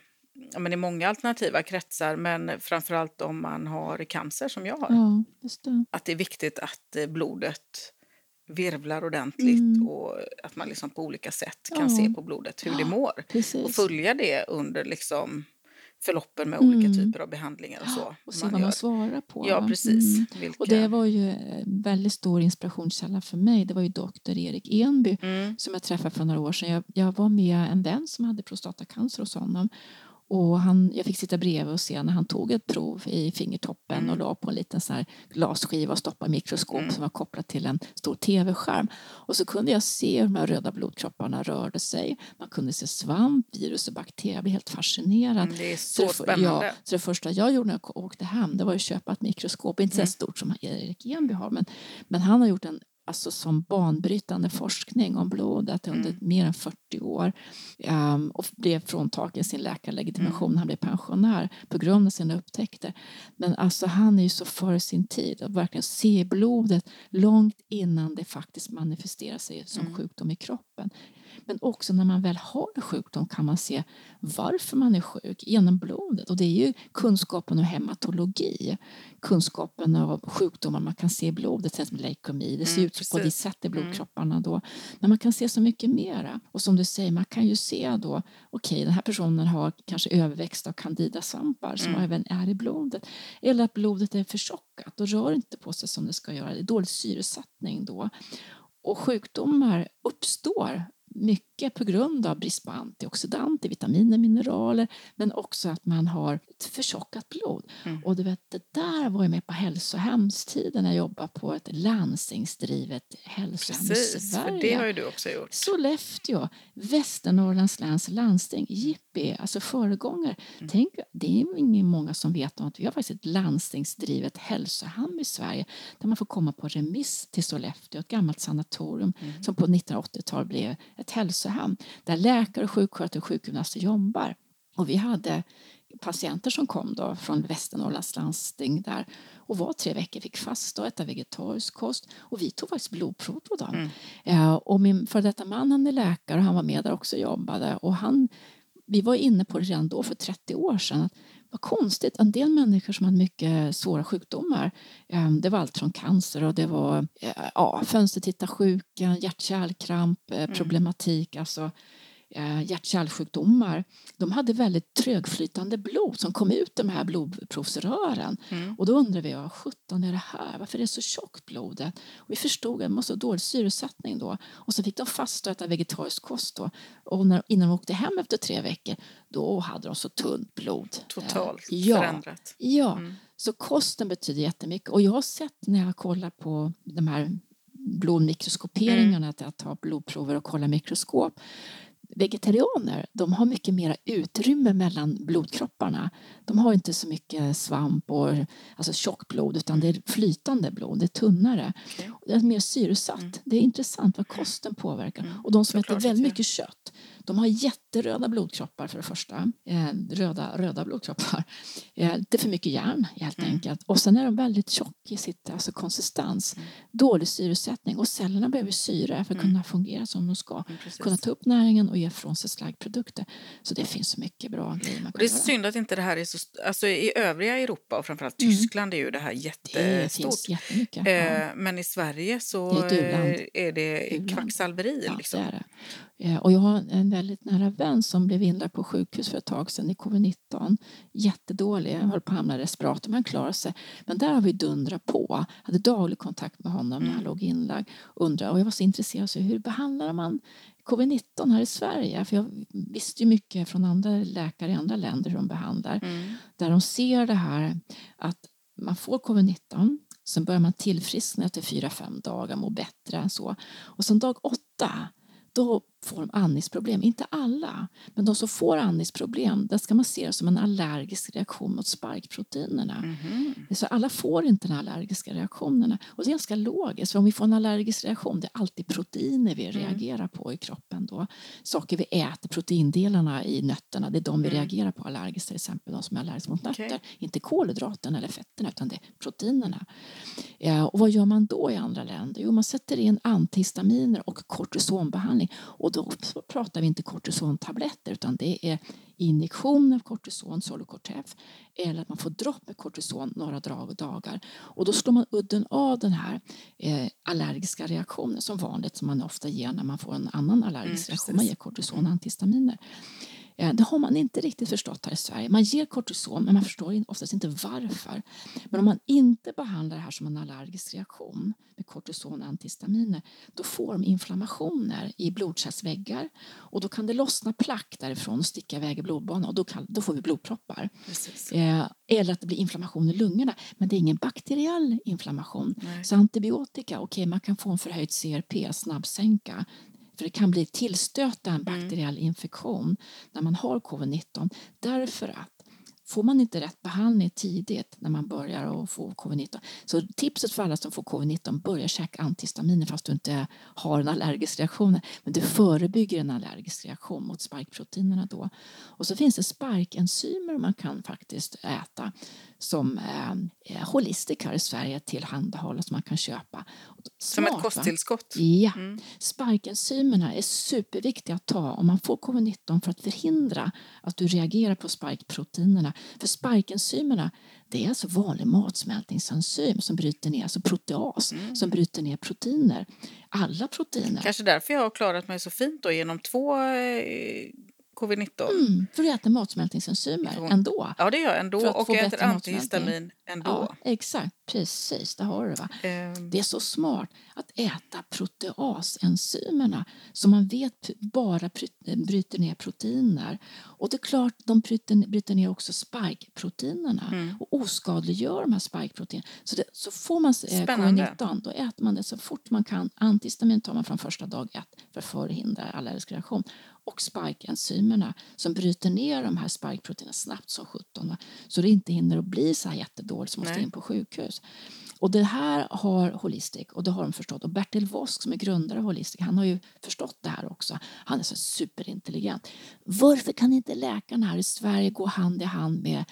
ja, men i många alternativa kretsar, men framförallt om man har cancer som jag har. Ja, det. Att det är viktigt att eh, blodet virvlar ordentligt mm. och att man liksom på olika sätt kan ja. se på blodet hur det mår. Precis. Och följa det under liksom förloppen med olika mm. typer av behandlingar och så. Och se vad man svarar på. Ja, precis. Mm. Vilka... Och det var ju en väldigt stor inspirationskälla för mig. Det var ju doktor Erik Enby mm. som jag träffade för några år sedan. Jag, jag var med en vän som hade prostatacancer hos honom och han, jag fick sitta bredvid och se när han tog ett prov i fingertoppen mm. och la på en liten sån här glasskiva och stoppade mikroskop mm. som var kopplat till en stor tv-skärm. Och så kunde jag se hur de här röda blodkropparna rörde sig. Man kunde se svamp, virus och bakterier. Jag blev helt fascinerad. Mm, det är så, så spännande. Ja, så det första jag gjorde när jag åkte hem det var att köpa ett mikroskop. Inte så mm. stort som Erik Enby har men, men han har gjort en alltså som banbrytande forskning om blodet under mm. mer än 40 år um, och blev fråntagen sin läkarlegitimation mm. han blev pensionär på grund av sina upptäckter. Men alltså han är ju så före sin tid att verkligen se blodet långt innan det faktiskt manifesterar sig som mm. sjukdom i kroppen. Men också när man väl har en sjukdom kan man se varför man är sjuk genom blodet. Och det är ju kunskapen om hematologi, kunskapen av sjukdomar man kan se i blodet, till exempel leukemi. Det ser mm, ut precis. på det sättet i mm. blodkropparna då. Men man kan se så mycket mera. Och som du säger, man kan ju se då, okej okay, den här personen har kanske överväxt av candidasvampar som mm. även är i blodet. Eller att blodet är förtjockat och rör inte på sig som det ska göra. Det är dålig syresättning då. Och sjukdomar uppstår mycket på grund av brist på antioxidanter, vitaminer, mineraler men också att man har ett förtjockat blod. Mm. Och du vet, det där var ju med på hälsohemstiden när jag jobbade på ett landstingsdrivet hälsohem Precis, i Sverige. för det har ju du också gjort. Sollefteå, Västernorrlands läns landsting, Jippi, alltså föregångare. Mm. Tänk, det är inte många som vet om att vi har faktiskt ett landstingsdrivet hälsohem i Sverige där man får komma på remiss till Sollefteå, ett gammalt sanatorium mm. som på 1980-talet blev ett hälsohem där läkare, sjuksköterskor och sjukgymnaster jobbar. Och vi hade patienter som kom då från Västernorrlands landsting där och var tre veckor, fick fasta och äta vegetarisk kost och vi tog faktiskt blodprov på dem. Mm. Uh, och min före detta man han är läkare och han var med där också och jobbade och han, vi var inne på det redan då för 30 år sedan att vad konstigt, en del människor som hade mycket svåra sjukdomar, ehm, det var allt från cancer och det var ja, fönstertittarsjuka, hjärt-kärlkramp, eh, mm. problematik, alltså eh, hjärt-kärlsjukdomar, de hade väldigt trögflytande blod som kom ut de här blodprovsrören. Mm. Och då undrar vi, vad sjutton är det här? Varför är det så tjockt blodet? Och vi förstod att det måste ha dålig syresättning då. Och så fick de fasta och äta vegetarisk kost då. Och när, innan de åkte hem efter tre veckor, då hade de så tunt blod. Totalt eh, ja, förändrat. Ja, mm. så kosten betyder jättemycket. Och jag har sett när jag kollar på de här blodmikroskoperingarna, mm. att ta blodprover och kolla mikroskop vegetarianer de har mycket mer utrymme mellan blodkropparna. De har inte så mycket svamp och alltså tjockblod utan det är flytande blod, det är tunnare. Okay. Det är mer syresatt. Mm. Det är intressant vad kosten påverkar. Mm. Och de som äter väldigt mycket kött de har jätteröda blodkroppar för det första. Eh, röda, röda blodkroppar. Eh, det är för mycket järn helt mm. enkelt. Och sen är de väldigt tjocka i sitt alltså konsistens. Mm. Dålig syresättning och cellerna behöver syre för att mm. kunna fungera som de ska. Mm, kunna ta upp näringen och ge från sig slaggprodukter. Så det finns så mycket bra grejer man kan Det är göra. synd att inte det här är så... Alltså i övriga Europa och framförallt mm. Tyskland är ju det här jättestort. Det. Eh, men i Sverige så det är, är det kvacksalveri. Ja, liksom. det är det. Eh, och jag har en väldigt nära vän som blev inlagd på sjukhus för ett tag sedan i covid-19. Jättedålig, höll på att hamna respirator men klarade sig. Men där har vi dundrat på. Jag hade daglig kontakt med honom när han mm. låg inlagd. Undrar, och jag var så intresserad av hur behandlar man covid-19 här i Sverige? För jag visste ju mycket från andra läkare i andra länder hur de behandlar. Mm. Där de ser det här att man får covid-19 Sen börjar man tillfriskna efter fyra, fem dagar, må bättre. Så. Och sen dag åtta då får de andningsproblem. Inte alla, men de som får andningsproblem där ska man se det som en allergisk reaktion mot sparkproteinerna. Mm -hmm. Så alla får inte den allergiska reaktionerna. Och det är ganska logiskt, för om vi får en allergisk reaktion det är alltid proteiner vi mm. reagerar på i kroppen. Då. Saker vi äter, proteindelarna i nötterna, det är de vi mm. reagerar på allergiskt, till exempel de som är allergiska mot nötter. Okay. Inte kolhydraterna eller fetterna, utan det är proteinerna. Ja, och vad gör man då i andra länder? Jo, man sätter in antihistaminer och kortisonbehandling. Och då pratar vi inte kortisontabletter utan det är injektion av kortison, Solocortef, eller att man får dropp med kortison några dagar. Och då slår man udden av den här eh, allergiska reaktionen som vanligt som man ofta ger när man får en annan allergisk mm, reaktion. Man ger kortison och antihistaminer. Eh, det har man inte riktigt förstått här i Sverige. Man ger kortison men man förstår oftast inte varför. Men om man inte behandlar det här som en allergisk reaktion med kortison och antihistaminer då får de inflammationer i blodkärlsväggar och då kan det lossna plack därifrån och sticka iväg i blodbanan och då, kan, då får vi blodproppar. Eh, eller att det blir inflammation i lungorna men det är ingen bakteriell inflammation. Nej. Så antibiotika, okej okay, man kan få en förhöjd CRP, snabbsänka för det kan bli tillstöta en mm. bakteriell infektion när man har covid-19 därför att Får man inte rätt behandling tidigt när man börjar få covid-19 så tipset för alla som får covid-19 börja käka antihistaminer fast du inte har en allergisk reaktion. Men det förebygger en allergisk reaktion mot spikeproteinerna då. Och så finns det spike-enzymer man kan faktiskt äta som eh, Holistic här i Sverige tillhandahåller som man kan köpa. Smart, som ett kosttillskott? Ja. Mm. Spike-enzymerna är superviktiga att ta om man får covid-19 för att förhindra att du reagerar på spike-proteinerna. För spike-enzymerna det är alltså vanlig matsmältningsenzym som bryter ner, alltså proteas, mm. som bryter ner proteiner. Alla proteiner. Kanske därför jag har klarat mig så fint då genom två eh, covid-19. Mm, för du äter matsmältningsenzymer ändå. Ja, det gör jag ändå. Och jag äter antihistamin ändå. Ja, exakt, precis. Det har du. Va? Um. Det är så smart att äta proteasenzymerna som man vet bara bryter ner proteiner. Och det är klart, de bryter, bryter ner också spikeproteinerna mm. och oskadliggör de här spikeproteinerna. Så, det, så får man eh, covid-19, då äter man det så fort man kan. Antihistamin tar man från första dag ett för att förhindra allergisk reaktion och spike-enzymerna som bryter ner de här spike-proteinerna snabbt som sjutton så det inte hinner att bli så här jättedåligt som måste in på sjukhus. Och det här har Holistic och det har de förstått. Och Bertil Vosk som är grundare av Holistic, han har ju förstått det här också. Han är så superintelligent. Varför kan inte läkarna här i Sverige gå hand i hand med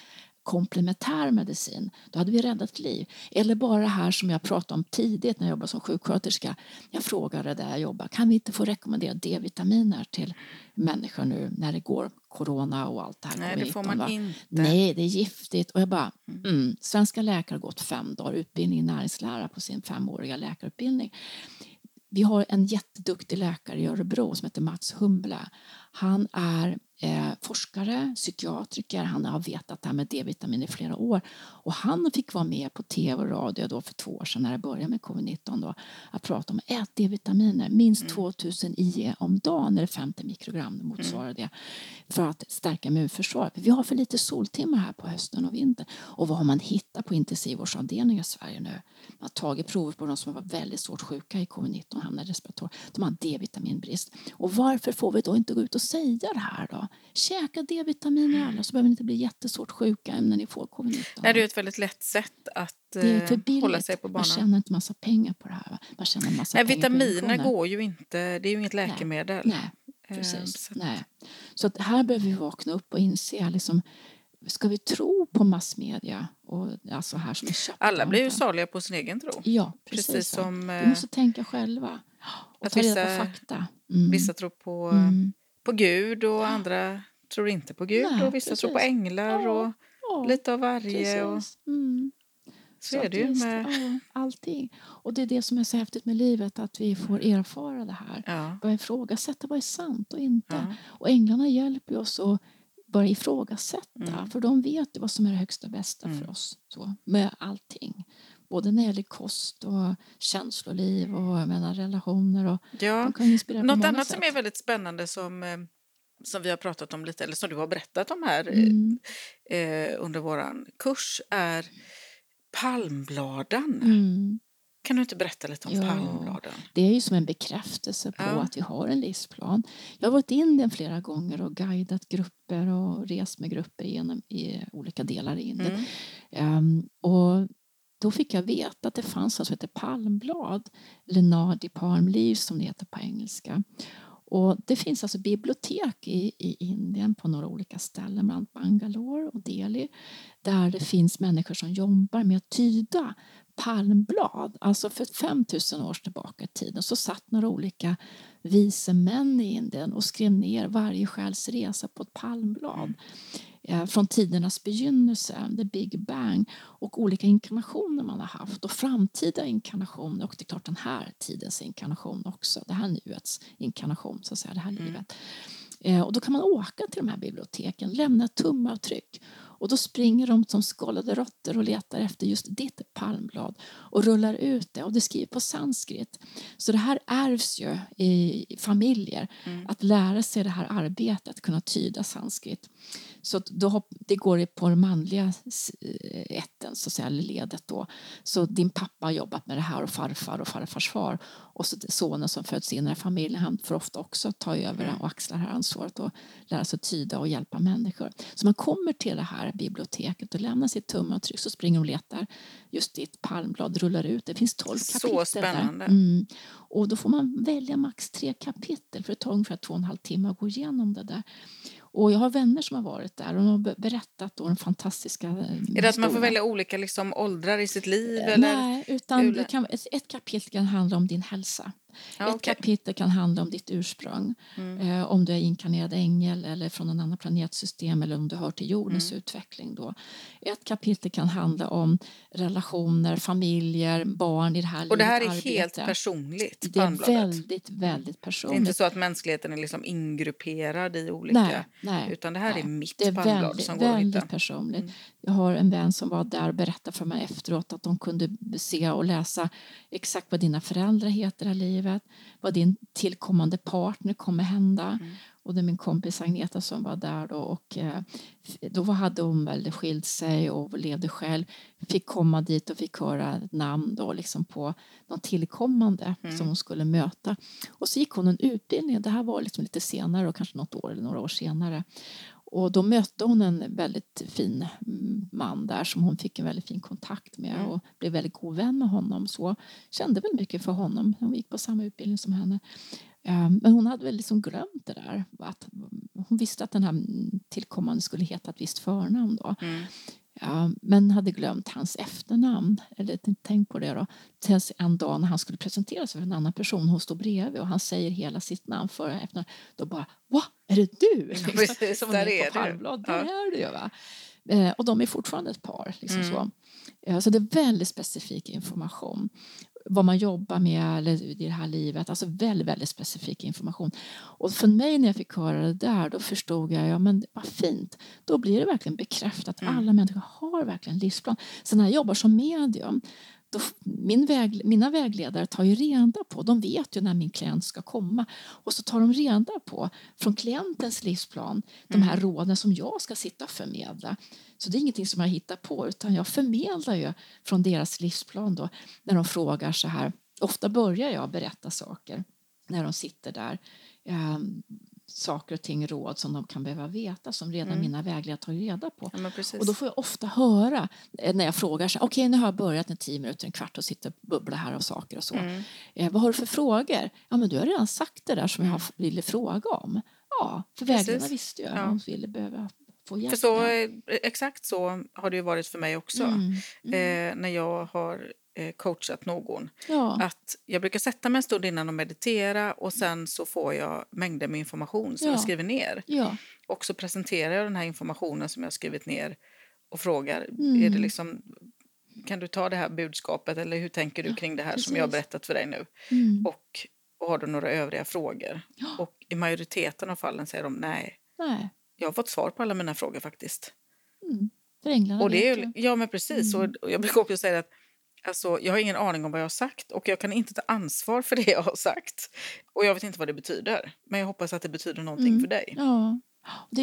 komplementär medicin, då hade vi räddat liv. Eller bara det här som jag pratade om tidigt när jag jobbade som sjuksköterska. Jag frågade där jag jobbade, kan vi inte få rekommendera D-vitaminer till människor nu när det går corona och allt det här. Nej, det får man inte. Nej, det är giftigt. Och jag bara, mm. mm. Svenska läkare har gått fem dagar utbildning i näringslära på sin femåriga läkarutbildning. Vi har en jätteduktig läkare i Örebro som heter Mats Humble. Han är eh, forskare, psykiatriker. Han har vetat det här med D-vitamin i flera år. Och han fick vara med på tv och radio då för två år sedan när det började med covid-19 då, att prata om ät D-vitaminer, minst mm. 2000 IE om dagen eller 50 mikrogram det motsvarar mm. det för att stärka immunförsvaret. Vi har för lite soltimmar här på hösten och vintern. Och vad har man hittat på intensivvårdsavdelningar i Sverige nu? Man har tagit prover på de som var väldigt svårt sjuka i covid-19 och hamnade i respirator. De har D-vitaminbrist. Och varför får vi då inte gå ut och säga det här då? Käka D-vitamin i alla så behöver ni inte bli jättesvårt sjuka när ni får covid-19. Nej, det är ett väldigt lätt sätt att för hålla sig på banan. Man tjänar inte massa pengar på det här. Man tjänar massa Nej, vitaminer går ju inte, det är ju inget läkemedel. Nej, nej ehm, precis. Så. Nej. Så att här behöver vi vakna upp och inse liksom, ska vi tro på massmedia? Och, alltså här som är Alla blir ju saliga på sin egen tro. Ja, precis. precis som, vi måste tänka själva och ta reda på fakta. Mm. Vissa tror på, mm. På Gud och andra tror inte på Gud Nej, och vissa precis. tror på änglar och ja, lite av varje. Och, mm. Så, så är det ju med... Ja, allting. Och det är det som är så häftigt med livet, att vi får erfara det här. Ja. Börja ifrågasätta vad är sant och inte. Ja. Och änglarna hjälper oss att börja ifrågasätta, mm. för de vet vad som är det högsta bästa mm. för oss. Så, med allting. Både när det gäller kost och känsloliv och menar, relationer. Och ja. de kan inspirera Något annat sätt. som är väldigt spännande som eh, som vi har pratat om lite, eller som du har berättat om här mm. eh, under vår kurs är palmbladen. Mm. Kan du inte berätta lite om ja, palmbladen? Det är ju som en bekräftelse på ja. att vi har en livsplan. Jag har varit i Indien flera gånger och guidat grupper och rest med grupper genom i olika delar i Indien. Mm. Um, och då fick jag veta att det fanns något som heter palmblad, eller nadi palm leaves som det heter på engelska. Och det finns alltså bibliotek i, i Indien på några olika ställen, bland Bangalore och Delhi där det finns människor som jobbar med att tyda palmblad. Alltså för 5000 år tillbaka i tiden så satt några olika vise män i Indien och skrev ner varje själs resa på ett palmblad eh, från tidernas begynnelse, the big bang och olika inkarnationer man har haft och framtida inkarnationer och det är klart den här tidens inkarnation också, det här nuets inkarnation, så att säga, det här mm. livet. Eh, och då kan man åka till de här biblioteken, lämna ett tumavtryck och då springer de som skållade råttor och letar efter just ditt palmblad och rullar ut det och det skriver på sanskrit. Så det här ärvs ju i familjer, mm. att lära sig det här arbetet, att kunna tyda sanskrit. Så då, det går på den manliga ätten, så att säga, ledet då. Så din pappa har jobbat med det här och farfar och farfars far och så sonen som föds in i familjen, han får ofta också ta över mm. och axla det här ansvaret och lära sig tyda och hjälpa människor. Så man kommer till det här biblioteket och lämnar sitt tumavtryck så springer och letar just ditt palmblad rullar ut. Det finns tolv kapitel Så spännande. Mm. Och då får man välja max tre kapitel för det tar ungefär två och en halv timme att gå igenom det där. Och jag har vänner som har varit där och de har berättat om den fantastiska eh, Är det att man får välja olika liksom, åldrar i sitt liv? Eh, eller? Nej, utan kan, ett, ett kapitel kan handla om din hälsa. Ja, Ett okay. kapitel kan handla om ditt ursprung. Mm. Eh, om du är inkarnerad ängel eller från en annan planetsystem eller om du hör till jordens mm. utveckling. Då. Ett kapitel kan handla om relationer, familjer, barn i det här Och det här är arbete. helt personligt? Det är väldigt, väldigt personligt. Det är inte så att mänskligheten är liksom ingrupperad i olika, nej, nej, utan det här nej. är mitt det är väldigt, som går väldigt att hitta. personligt. Mm. Jag har en vän som var där och berättade för mig efteråt att de kunde se och läsa exakt vad dina föräldrar heter i livet, vad din tillkommande partner kommer hända. Mm. Och det är min kompis Agneta som var där då och eh, då hade hon väl skilt sig och levde själv. Fick komma dit och fick höra namn då liksom på någon tillkommande mm. som hon skulle möta. Och så gick hon en utbildning, det här var liksom lite senare och kanske något år eller några år senare. Och då mötte hon en väldigt fin man där som hon fick en väldigt fin kontakt med mm. och blev väldigt god vän med honom. Så kände väl mycket för honom. Hon gick på samma utbildning som henne. Ehm, men hon hade väl liksom glömt det där. Att hon visste att den här tillkommande skulle heta ett visst förnamn då. Mm. Ja, men hade glömt hans efternamn, eller tänkt på det då. Tills en dag när han skulle presentera sig för en annan person, hon står bredvid och han säger hela sitt namn före och efter. Då bara, va, är det du? Ja, precis, Som där är, är du. Där är du va. Eh, och de är fortfarande ett par. Liksom mm. så. Eh, så det är väldigt specifik information. Vad man jobbar med eller i det här livet. Alltså väldigt, väldigt specifik information. Och för mig när jag fick höra det där då förstod jag, ja men vad fint. Då blir det verkligen bekräftat att Mm. alla människor har verkligen livsplan. Så när jag jobbar som medium då, min väg, mina vägledare tar ju reda på, de vet ju när min klient ska komma och så tar de reda på från klientens livsplan de här råden som jag ska sitta och förmedla. Så det är ingenting som jag hittar på utan jag förmedlar ju från deras livsplan då när de frågar så här. Ofta börjar jag berätta saker när de sitter där. Saker och ting, råd som de kan behöva veta som redan mina vägledare tar reda på. Ja. Och då får jag ofta höra eh, när jag frågar så okej nu har jag börjat en tio minuter, en kvart och sitter och bubblar här av saker och så. Mm. Eh, vad har du för frågor? Ja men du har redan sagt det där som jag har- ville fråga om. Ja, för vägledarna visste ju att Ja. de ville behöva få hjälp. För så, eh, exakt så har det ju varit för mig också. Mm, Eh, när jag har eh, coachat någon. Ja, Att jag brukar sätta mig en stund innan och meditera och sen så får jag mängder med information som Ja. jag skriver ner. ja, Och så presenterar jag den här informationen som jag har skrivit ner och frågar, Mm. är det liksom, kan du ta det här budskapet eller hur tänker du kring det här som jag har precis. berättat för dig nu? mm, Och, och har du några övriga frågor? Och i majoriteten av fallen säger de nej. nej. Jag har fått svar på alla mina frågor faktiskt. Mm. För änglarna Och det är, ju- ja men precis. Mm. Och jag brukar också säga att alltså, jag har ingen aning om vad jag har sagt och jag kan inte ta ansvar för det jag har sagt. Och jag vet inte vad det betyder. Men jag hoppas att det betyder någonting Mm. för dig. Ja.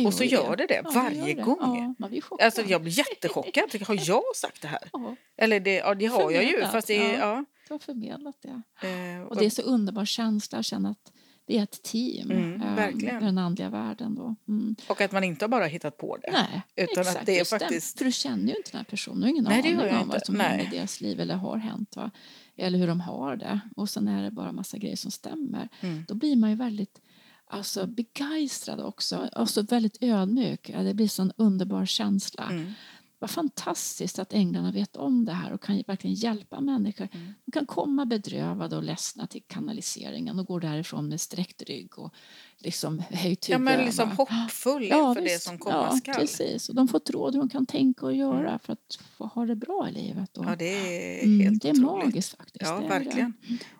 Och så gör det det Ja, varje det. gång. Ja, blir. Alltså jag blir jättechockad. Har jag sagt det här? Ja, Eller det, ja, det har jag ju. Förmedlat, Fast det ja. du har förmedlat det. eh, Och det är så underbar känsla att känna att vi är ett team Mm, med den andliga världen. Då. Mm. och att man inte bara har hittat på det. Nej, Utan att exakt, det är faktiskt- För du känner ju inte den här personen, du har ingen Nej, det aning om inte. vad som händer i deras liv eller har hänt. Va? Eller hur de har det. Och sen är det bara massa grejer som stämmer. Mm. Då blir man ju väldigt alltså, begeistrad också. Alltså väldigt ödmjuk. Det blir en underbar känsla. Mm. Vad fantastiskt att änglarna vet om det här och kan verkligen hjälpa människor. Mm. De kan komma bedrövade och ledsna till kanaliseringen och gå därifrån med sträckt rygg och liksom höjt Ja, huvud. men liksom hoppfull Ja, inför det som komma ja, skall. Precis, och de får ett råd hur de kan tänka och göra för att få ha det bra i livet. Och, Ja, det är Mm, helt det är otroligt. magiskt faktiskt. Ja, verkligen.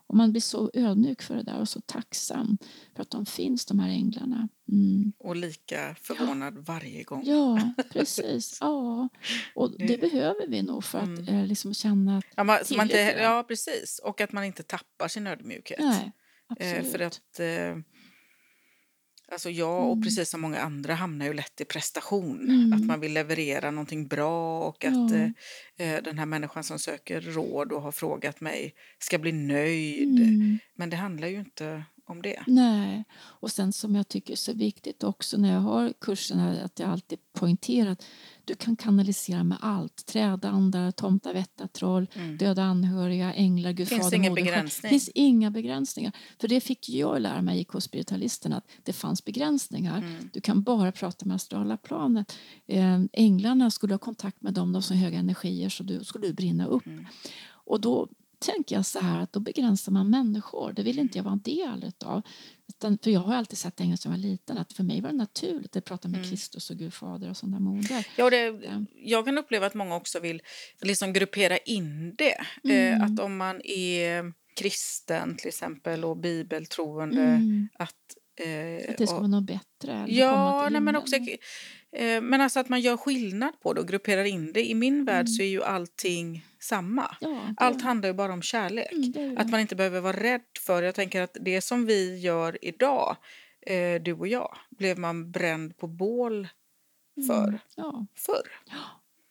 Och man blir så ödmjuk för det där och så tacksam för att de finns, de här änglarna. Mm. Och lika förvånad varje gång. Ja, precis. Ja. Och det, Det- behöver vi nog för att Mm. eh, liksom känna att Ja, man, man inte, ja, precis. Och att man inte tappar sin ödmjukhet. nej, Eh, absolut. för att eh, alltså jag och Mm. precis som många andra hamnar ju lätt i prestation. Mm. Att man vill leverera någonting bra och att Ja. eh, eh, den här människan som söker råd och har frågat mig ska bli nöjd. Mm. Men det handlar ju inte om det. Nej, och sen som jag tycker är så viktigt också när jag har kurserna att jag alltid poängterar att du kan kanalisera med allt. Trädandar, tomtavätta, troll, Mm. döda anhöriga, änglar, Gud, Finns Fader, ingen Moder, begränsning? Det finns inga begränsningar. För det fick jag lära mig hos spiritualisten att det fanns begränsningar. Mm. Du kan bara prata med astrala planet. Eh, änglarna skulle ha kontakt med dem, de som har höga energier, så du skulle du brinna upp. Mm. Och då tänker jag så här att då begränsar man människor. Det vill inte jag vara en del utav. Utan, för jag har alltid sett änglar som jag var liten. Att för mig var det naturligt att prata med Mm. Kristus och Gud fader och där moder. Ja, det, Ja. jag kan uppleva att många också vill liksom gruppera in det. Mm. Eh, att om man är kristen till exempel och bibeltroende Mm. att... Eh, Att det ska vara något bättre. Ja, nej, men också... Eh, men alltså att man gör skillnad på det och grupperar in det. I min värld Mm. så är ju allting samma. Ja, Allt handlar ju bara om kärlek. Mm, det det. Att man inte behöver vara rädd för... Jag tänker att det som vi gör idag, eh, du och jag, blev man bränd på bål för Mm. Ja, förr.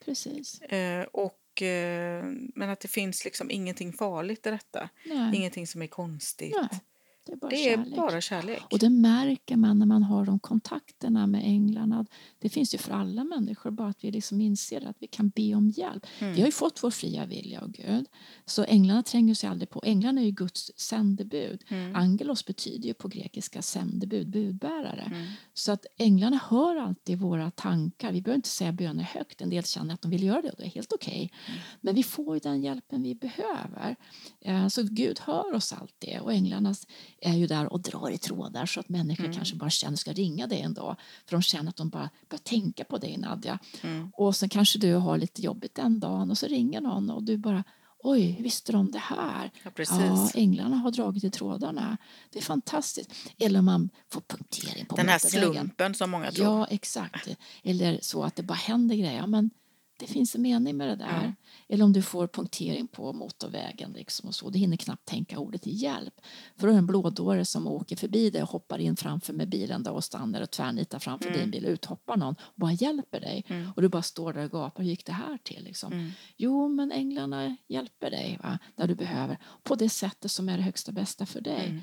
precis. Eh, och, eh, men att det finns liksom ingenting farligt i detta. Nej, Ingenting som är konstigt. nej, det är bara det är kärlek. bara kärlek. Och det märker man när man har de kontakterna med änglarna. Det finns ju för alla människor, bara att vi liksom inser att vi kan be om hjälp. Mm. Vi har ju fått vår fria vilja av Gud. Så änglarna tränger sig aldrig på. Änglarna är ju Guds sändebud. Mm. Angelos betyder ju på grekiska sändebud, budbärare. Mm. Så att änglarna hör alltid våra tankar. Vi behöver inte säga böner högt. En del känner att de vill göra det och det är helt okej. Mm. Men vi får ju den hjälpen vi behöver. Eh, Så Gud hör oss alltid och änglarna är ju där och drar i trådar så att människor Mm. kanske bara känner ska ringa dig en dag för de känner att de bara börjar tänka på dig Nadja. Mm. Och så kanske du har lite jobbigt den dagen och så ringer någon och du bara Oj, visste de det här? Ja, precis. Ja, änglarna har dragit i trådarna. Det är fantastiskt. Eller man får punktering på Den här slumpen som många tror. Ja, exakt. Eller så att det bara händer grejer. Men det finns en mening med det där. Mm. Eller om du får punktering på motorvägen liksom och så. Du hinner knappt tänka ordet hjälp. För då är det en blådåre som åker förbi dig och hoppar in framför med bilen då och stannar och tvärnitar framför Mm. din bil. Uthoppar någon och bara hjälper dig. Och du bara står där och gapar. Hur gick det här till? Liksom? Mm. Jo, men änglarna hjälper dig va? där du behöver. På det sättet som är det högsta bästa för dig.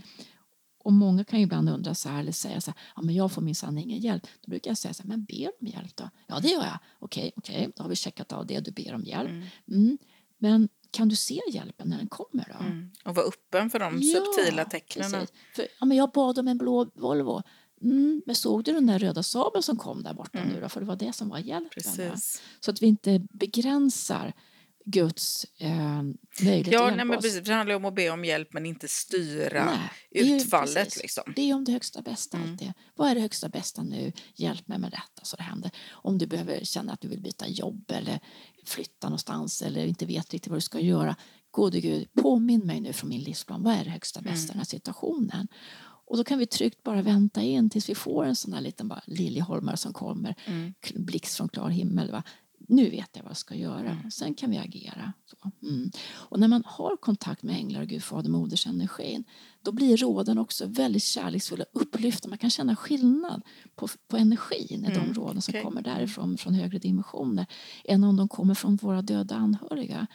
Mm. Och många kan ibland undra så här, eller säga så här, ja men jag får minsann ingen hjälp. Då brukar jag säga så här, men ber om hjälp då? Ja det gör jag. Okej, okej, då har vi checkat av det, du ber om hjälp. Mm. Men kan du se hjälpen när den kommer då? Mm. Och vara öppen för de subtila tecknen. För, ja, men jag bad om en blå Volvo. Mm, men såg du den där röda Saaben som kom där borta nu då? För det var det som var hjälpen. Mm. Så att vi inte begränsar Guds eh, möjlighet Ja, att nej, men precis. Det handlar om att be om hjälp men inte styra Nej, det är ju utfallet. Liksom. Det är om det högsta bästa Mm. alltid. Vad är det högsta bästa nu? Hjälp mig med detta så det händer. Om du behöver känna att du vill byta jobb eller flytta någonstans eller inte vet riktigt vad du ska göra. Gode Gud, påminn mig nu från min livsplan. Vad är det högsta bästa i den här situationen? Och då kan vi tryggt bara vänta in tills vi får en sån här liten bara liljeholmare som kommer. Mm. Blixt från klar himmel. Va? Nu vet jag vad jag ska göra. Sen kan vi agera. Mm. Och när man har kontakt med änglar och Gud, Fader, Moders energin då blir råden också väldigt kärleksfulla, upplyfta. Man kan känna skillnad på, på energin i de råden som okej. kommer därifrån, från högre dimensioner, än om de kommer från våra döda anhöriga.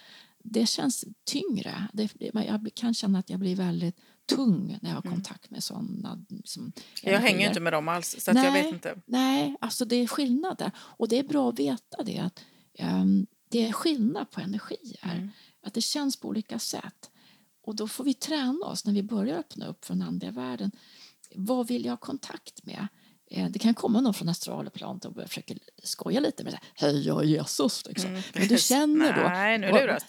Det känns tyngre. Det, jag kan känna att jag blir väldigt tung när jag har kontakt med sådana liksom, Jag hänger energier. inte med dem alls så att jag vet inte. Nej, alltså det är skillnad där. Och det är bra att veta det. Att, ehm, det är skillnad på energier. Mm. Att det känns på olika sätt. Och då får vi träna oss när vi börjar öppna upp för den andliga världen. Vad vill jag ha kontakt med? Eh, Det kan komma någon från astrala planet och försöker skoja lite med det. Hej, jag är Jesus. Liksom. Men du känner då. Mm. Nej, nu luras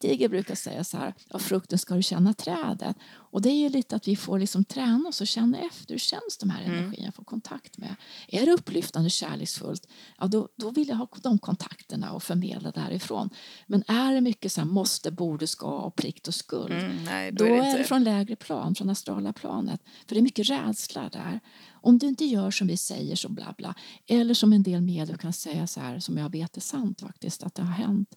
du. Eagle brukar säga så här, av frukten ska du känna trädet. Och det är ju lite att vi får liksom träna oss och känna efter hur känns de här Mm. energierna jag får kontakt med. Är det upplyftande kärleksfullt, ja då, då vill jag ha de kontakterna och förmedla därifrån. Men är det mycket så här måste, borde, ska och plikt och skuld, Mm, nej, då, då är det är det från lägre plan, från astrala planet. För det är mycket rädsla där. Om du inte gör som vi säger så bla bla. Eller som en del medier kan säga så här, som jag vet är sant faktiskt, att det har hänt.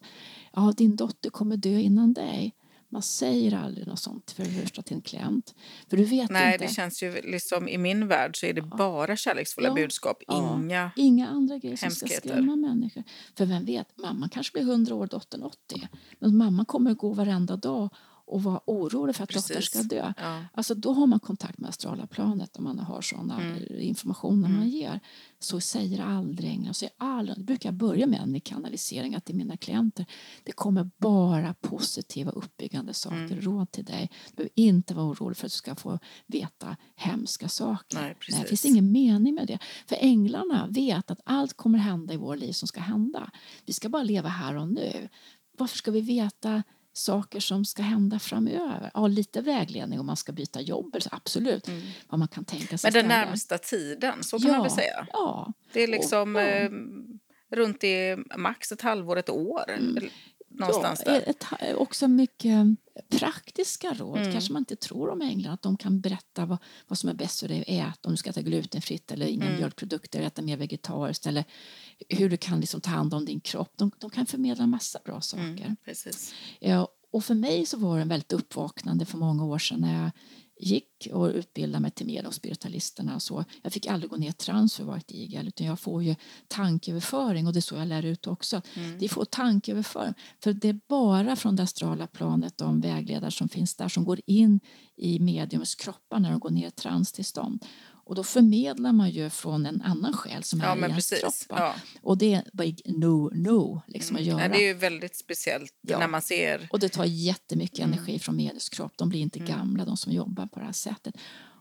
Ja, din dotter kommer dö innan dig. Man säger aldrig något sånt för det första till en klient. För du vet Nej, inte. det känns ju liksom i min värld så är det bara kärleksfulla Ja. budskap. Ja. Inga... Inga andra grejer som ska Hemskheter. skrämma människor. För vem vet, mamman kanske blir 100 år, dottern 80. Men mamma kommer att gå varenda dag och vara orolig för att dottern Precis. ska dö. Ja. Alltså då har man kontakt med astrala planet om man har sådana Mm. informationer man ger. Så säger aldrig änglar, säger aldrig, det brukar jag börja med i kanaliseringar till mina klienter. Det kommer bara positiva uppbyggande saker, Mm. råd till dig. Du behöver inte vara orolig för att du ska få veta hemska saker. Nej, det precis. finns ingen mening med det. För änglarna vet att allt kommer hända i vår liv som ska hända. Vi ska bara leva här och nu. Varför ska vi veta saker som ska hända framöver? Ja, lite vägledning om man ska byta jobb, absolut. Vad man kan tänka sig Mm. Men den närmsta tiden, så kan man väl säga. Ja, Det är liksom Och- ja. eh, runt i max ett halvår, ett år. eller Någonstans ja, där. Ett, också mycket praktiska råd. Mm. Kanske man inte tror om änglar. Att de kan berätta vad, vad som är bäst för dig att äta. Om du ska äta glutenfritt eller inga Mm. mjölkprodukter. Äta mer vegetariskt. Eller hur du kan liksom ta hand om din kropp. De, de kan förmedla en massa bra saker. Mm, precis. Ja, och för mig så var det en väldigt uppvaknande för många år sedan när jag gick och utbildade mig till med spiritualisterna. och Så jag fick aldrig gå ner trans för att vara ett igel utan jag får ju tankeöverföring och det är så jag lär ut också. Mm. De får tankeöverföring för det är bara från det astrala planet de vägledare som finns där som går in i mediums kroppar när de går ner i transtillstånd. Och då förmedlar man ju från en annan själ som Ja, är i ens kropp. Ja. Och det är bara no, no liksom att göra. Nej, det är ju väldigt speciellt Ja. när man ser... Och det tar jättemycket Mm. energi från mediets kropp. De blir inte gamla, de som jobbar på det här sättet.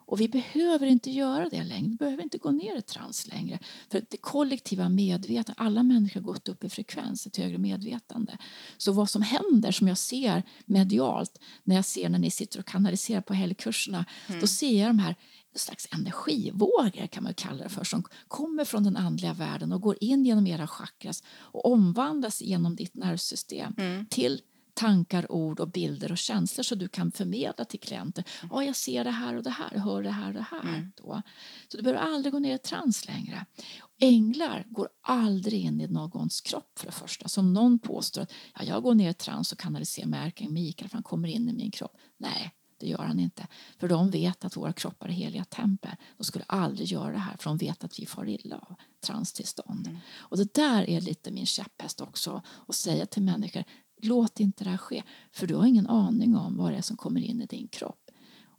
Och vi behöver inte göra det längre. Vi behöver inte gå ner i trans längre. För det kollektiva medvetandet, alla människor har gått upp i frekvens, ett högre medvetande. Så vad som händer, som jag ser medialt, när jag ser när ni sitter och kanaliserar på helgkurserna, Mm. då ser jag de här slags energivågor kan man kalla det för som kommer från den andliga världen och går in genom era chakras och omvandlas genom ditt nervsystem Mm. till tankar, ord och bilder och känslor så du kan förmedla till klienter. Ja, jag ser det här och det här, hör det här och det här. Mm. Då. Så du behöver aldrig gå ner i trans längre. Änglar går aldrig in i någons kropp för det första. Som någon påstår att ja, jag går ner i trans och kanaliserar med ärkeängeln Mikael för han kommer in i min kropp. Nej, det gör han inte. För de vet att våra kroppar är heliga tempel. De skulle aldrig göra det här för de vet att vi far illa av transtillstånd. Mm. Och det där är lite min käpphäst också. Att säga till människor, låt inte det här ske. För du har ingen aning om vad det är som kommer in i din kropp.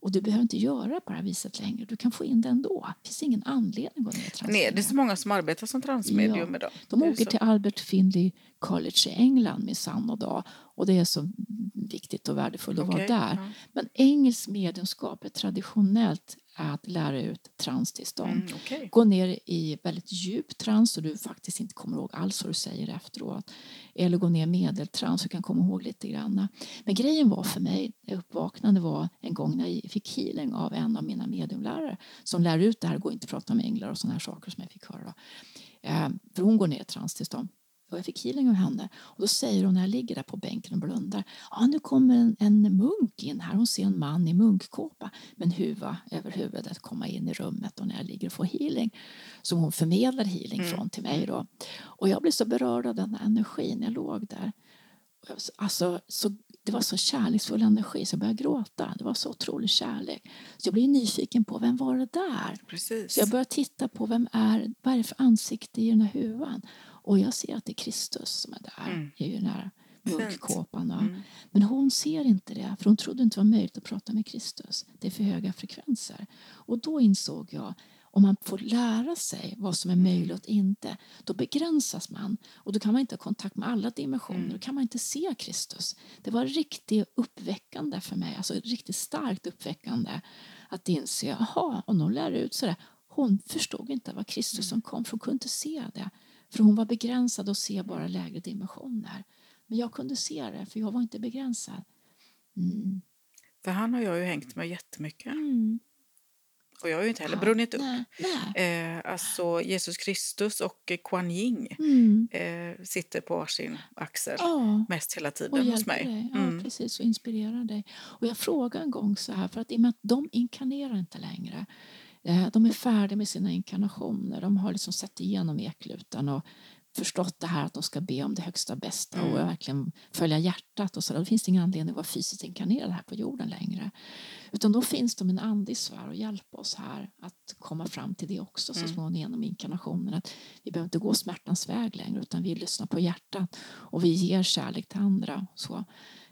Och du behöver inte göra på det här viset längre. Du kan få in det ändå. Det finns ingen anledning att gå ner i trans. Nej, det är så många som arbetar som transmedium Ja, idag. De åker till Albert Finley College i England med sann och dag. Och det är så viktigt och värdefullt att vara där. ja. Men engelsk mediumskap är traditionellt att lära ut transtillstånd. Mm, okej. Gå ner i väldigt djup trans så du faktiskt inte kommer ihåg alls vad du säger efteråt. Eller gå ner i medeltrans så du kan komma ihåg lite grann. Men grejen var för mig, uppvaknande var en gång när jag fick healing av en av mina mediumlärare som lär ut det här, går inte att prata om änglar och sådana här saker som jag fick höra. Då. Eh, för hon går ner i transtillstånd. Och jag fick healing av henne. Och då säger hon när jag ligger där på bänken och blundar. Ja, nu kommer en, en munk in här. Hon ser en man i munkkåpa med en huva över huvudet komma in i rummet och när jag ligger och får healing. Så hon förmedlar healing Mm. från till mig då. Och jag blev så berörd av den här energin jag låg där. Alltså, så, det var så kärleksfull energi så jag började gråta. Det var så otrolig kärlek. Så jag blev nyfiken på vem var det där? Precis. Så jag började titta på vem är, vad är det för ansikte i den här huvan? Och jag ser att det är Kristus som är där Mm. i den här va. Mm. Men hon ser inte det, för hon trodde inte det var möjligt att prata med Kristus. Det är för höga frekvenser. Och då insåg jag, om man får lära sig vad som är möjligt och inte, då begränsas man. Och då kan man inte ha kontakt med alla dimensioner, Mm. då kan man inte se Kristus. Det var riktigt uppväckande för mig, alltså riktigt starkt uppväckande att inse, jaha, om någon lär ut sådär. Hon förstod inte vad Kristus som kom, för hon kunde inte se det. För hon var begränsad och se bara lägre dimensioner. Men jag kunde se det, för jag var inte begränsad. Mm. För han har jag ju hängt med jättemycket. Mm. Och jag har ju inte heller brunnit upp. Nej, nej. Eh, alltså Jesus Kristus och Kuan Yin Mm. eh, sitter på varsin axel Ja, mest hela och tiden hos hjälper mig. dig. Ja, Mm. precis, och inspirerar dig. Och jag frågade en gång så här, för att i och med att de inkarnerar inte längre. Eh, De är färdiga med sina inkarnationer. De har liksom sett igenom eklutan och förstått det här att de ska be om det högsta bästa och Mm. verkligen följa hjärtat och så. där. Då finns det ingen anledning att vara fysiskt inkarnerad här på jorden längre. Utan då finns de en andlig sfär och hjälpa oss här att komma fram till det också så Mm. småningom genom inkarnationen. Att vi behöver inte gå smärtans väg längre utan vi lyssnar på hjärtat och vi ger kärlek till andra så,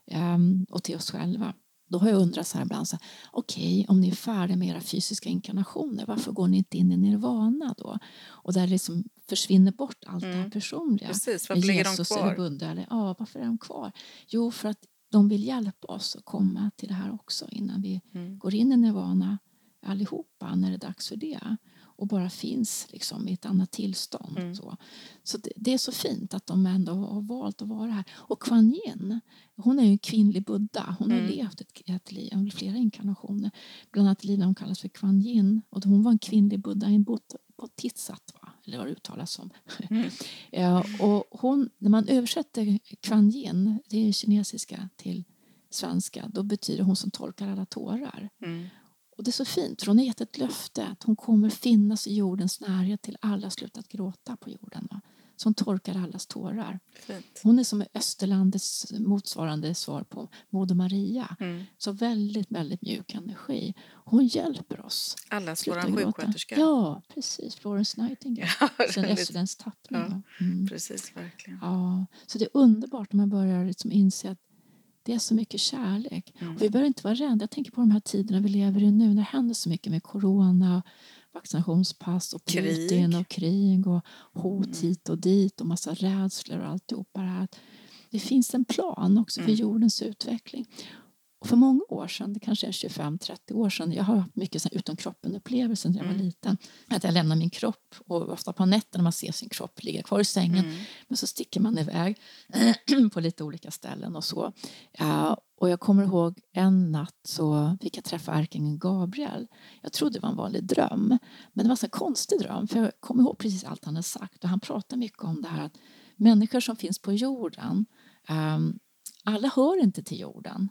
ehm, och till oss själva. Då har jag undrat så här ibland, så här, okej om ni är färdiga med era fysiska inkarnationer varför går ni inte in i nirvana då? Och där liksom försvinner bort allt det här Mm. personliga. Precis, varför ligger de Jesus kvar? eller. Eller, ja, varför är de kvar? Jo, för att de vill hjälpa oss att komma till det här också innan vi Mm. går in i nirvana allihopa när det är dags för det och bara finns liksom i ett annat tillstånd. Mm. Så, så det, det är så fint att de ändå har valt att vara här. Och Kuan Yin, hon är en kvinnlig buddha. Hon har Mm. levt ett, ett liv, flera inkarnationer. Bland annat liv hon kallas för Kuan Yin. Och hon var en kvinnlig buddha, en bot- bodhisattva, eller vad det uttalas som. Mm. Ja, och hon, när man översätter Kuan Yin, det är kinesiska, till svenska, då betyder hon som tolkar alla tårar. Mm. Och det är så fint, för hon har gett ett löfte att hon kommer finnas i jordens närhet till alla slutat gråta på jorden. Va? Så hon torkar allas tårar. Fint. Hon är som Österlandets motsvarande svar på Moder Maria. Mm. Så väldigt, väldigt mjuk energi. Hon hjälper oss. Allas gråta. sjuksköterska. Ja, precis. Florence Nightingale. Ja, Sen österländsk tappning. Ja. Mm. Precis, verkligen. Ja, så det är underbart när man börjar liksom inse att det är så mycket kärlek. Mm. Och vi behöver inte vara rädda. Jag tänker på de här tiderna vi lever i nu när det händer så mycket med corona, vaccinationspass och Krig. Putin och krig och hot Mm. hit och dit och massa rädslor och alltihopa det här. Det finns en plan också för Mm. jordens utveckling. Och för många år sedan, det kanske är 25-30 år sedan, jag har haft mycket så här utom kroppen-upplevelser när jag var Mm. liten. Att jag lämnar min kropp och ofta på nätterna man ser sin kropp ligga kvar i sängen Mm. men så sticker man iväg på lite olika ställen och så. Ja, och jag kommer ihåg en natt så fick jag träffa ärkeängeln Gabriel. Jag trodde det var en vanlig dröm, men det var en konstig dröm för jag kommer ihåg precis allt han hade sagt och han pratade mycket om det här att människor som finns på jorden ehm, alla hör inte till jorden.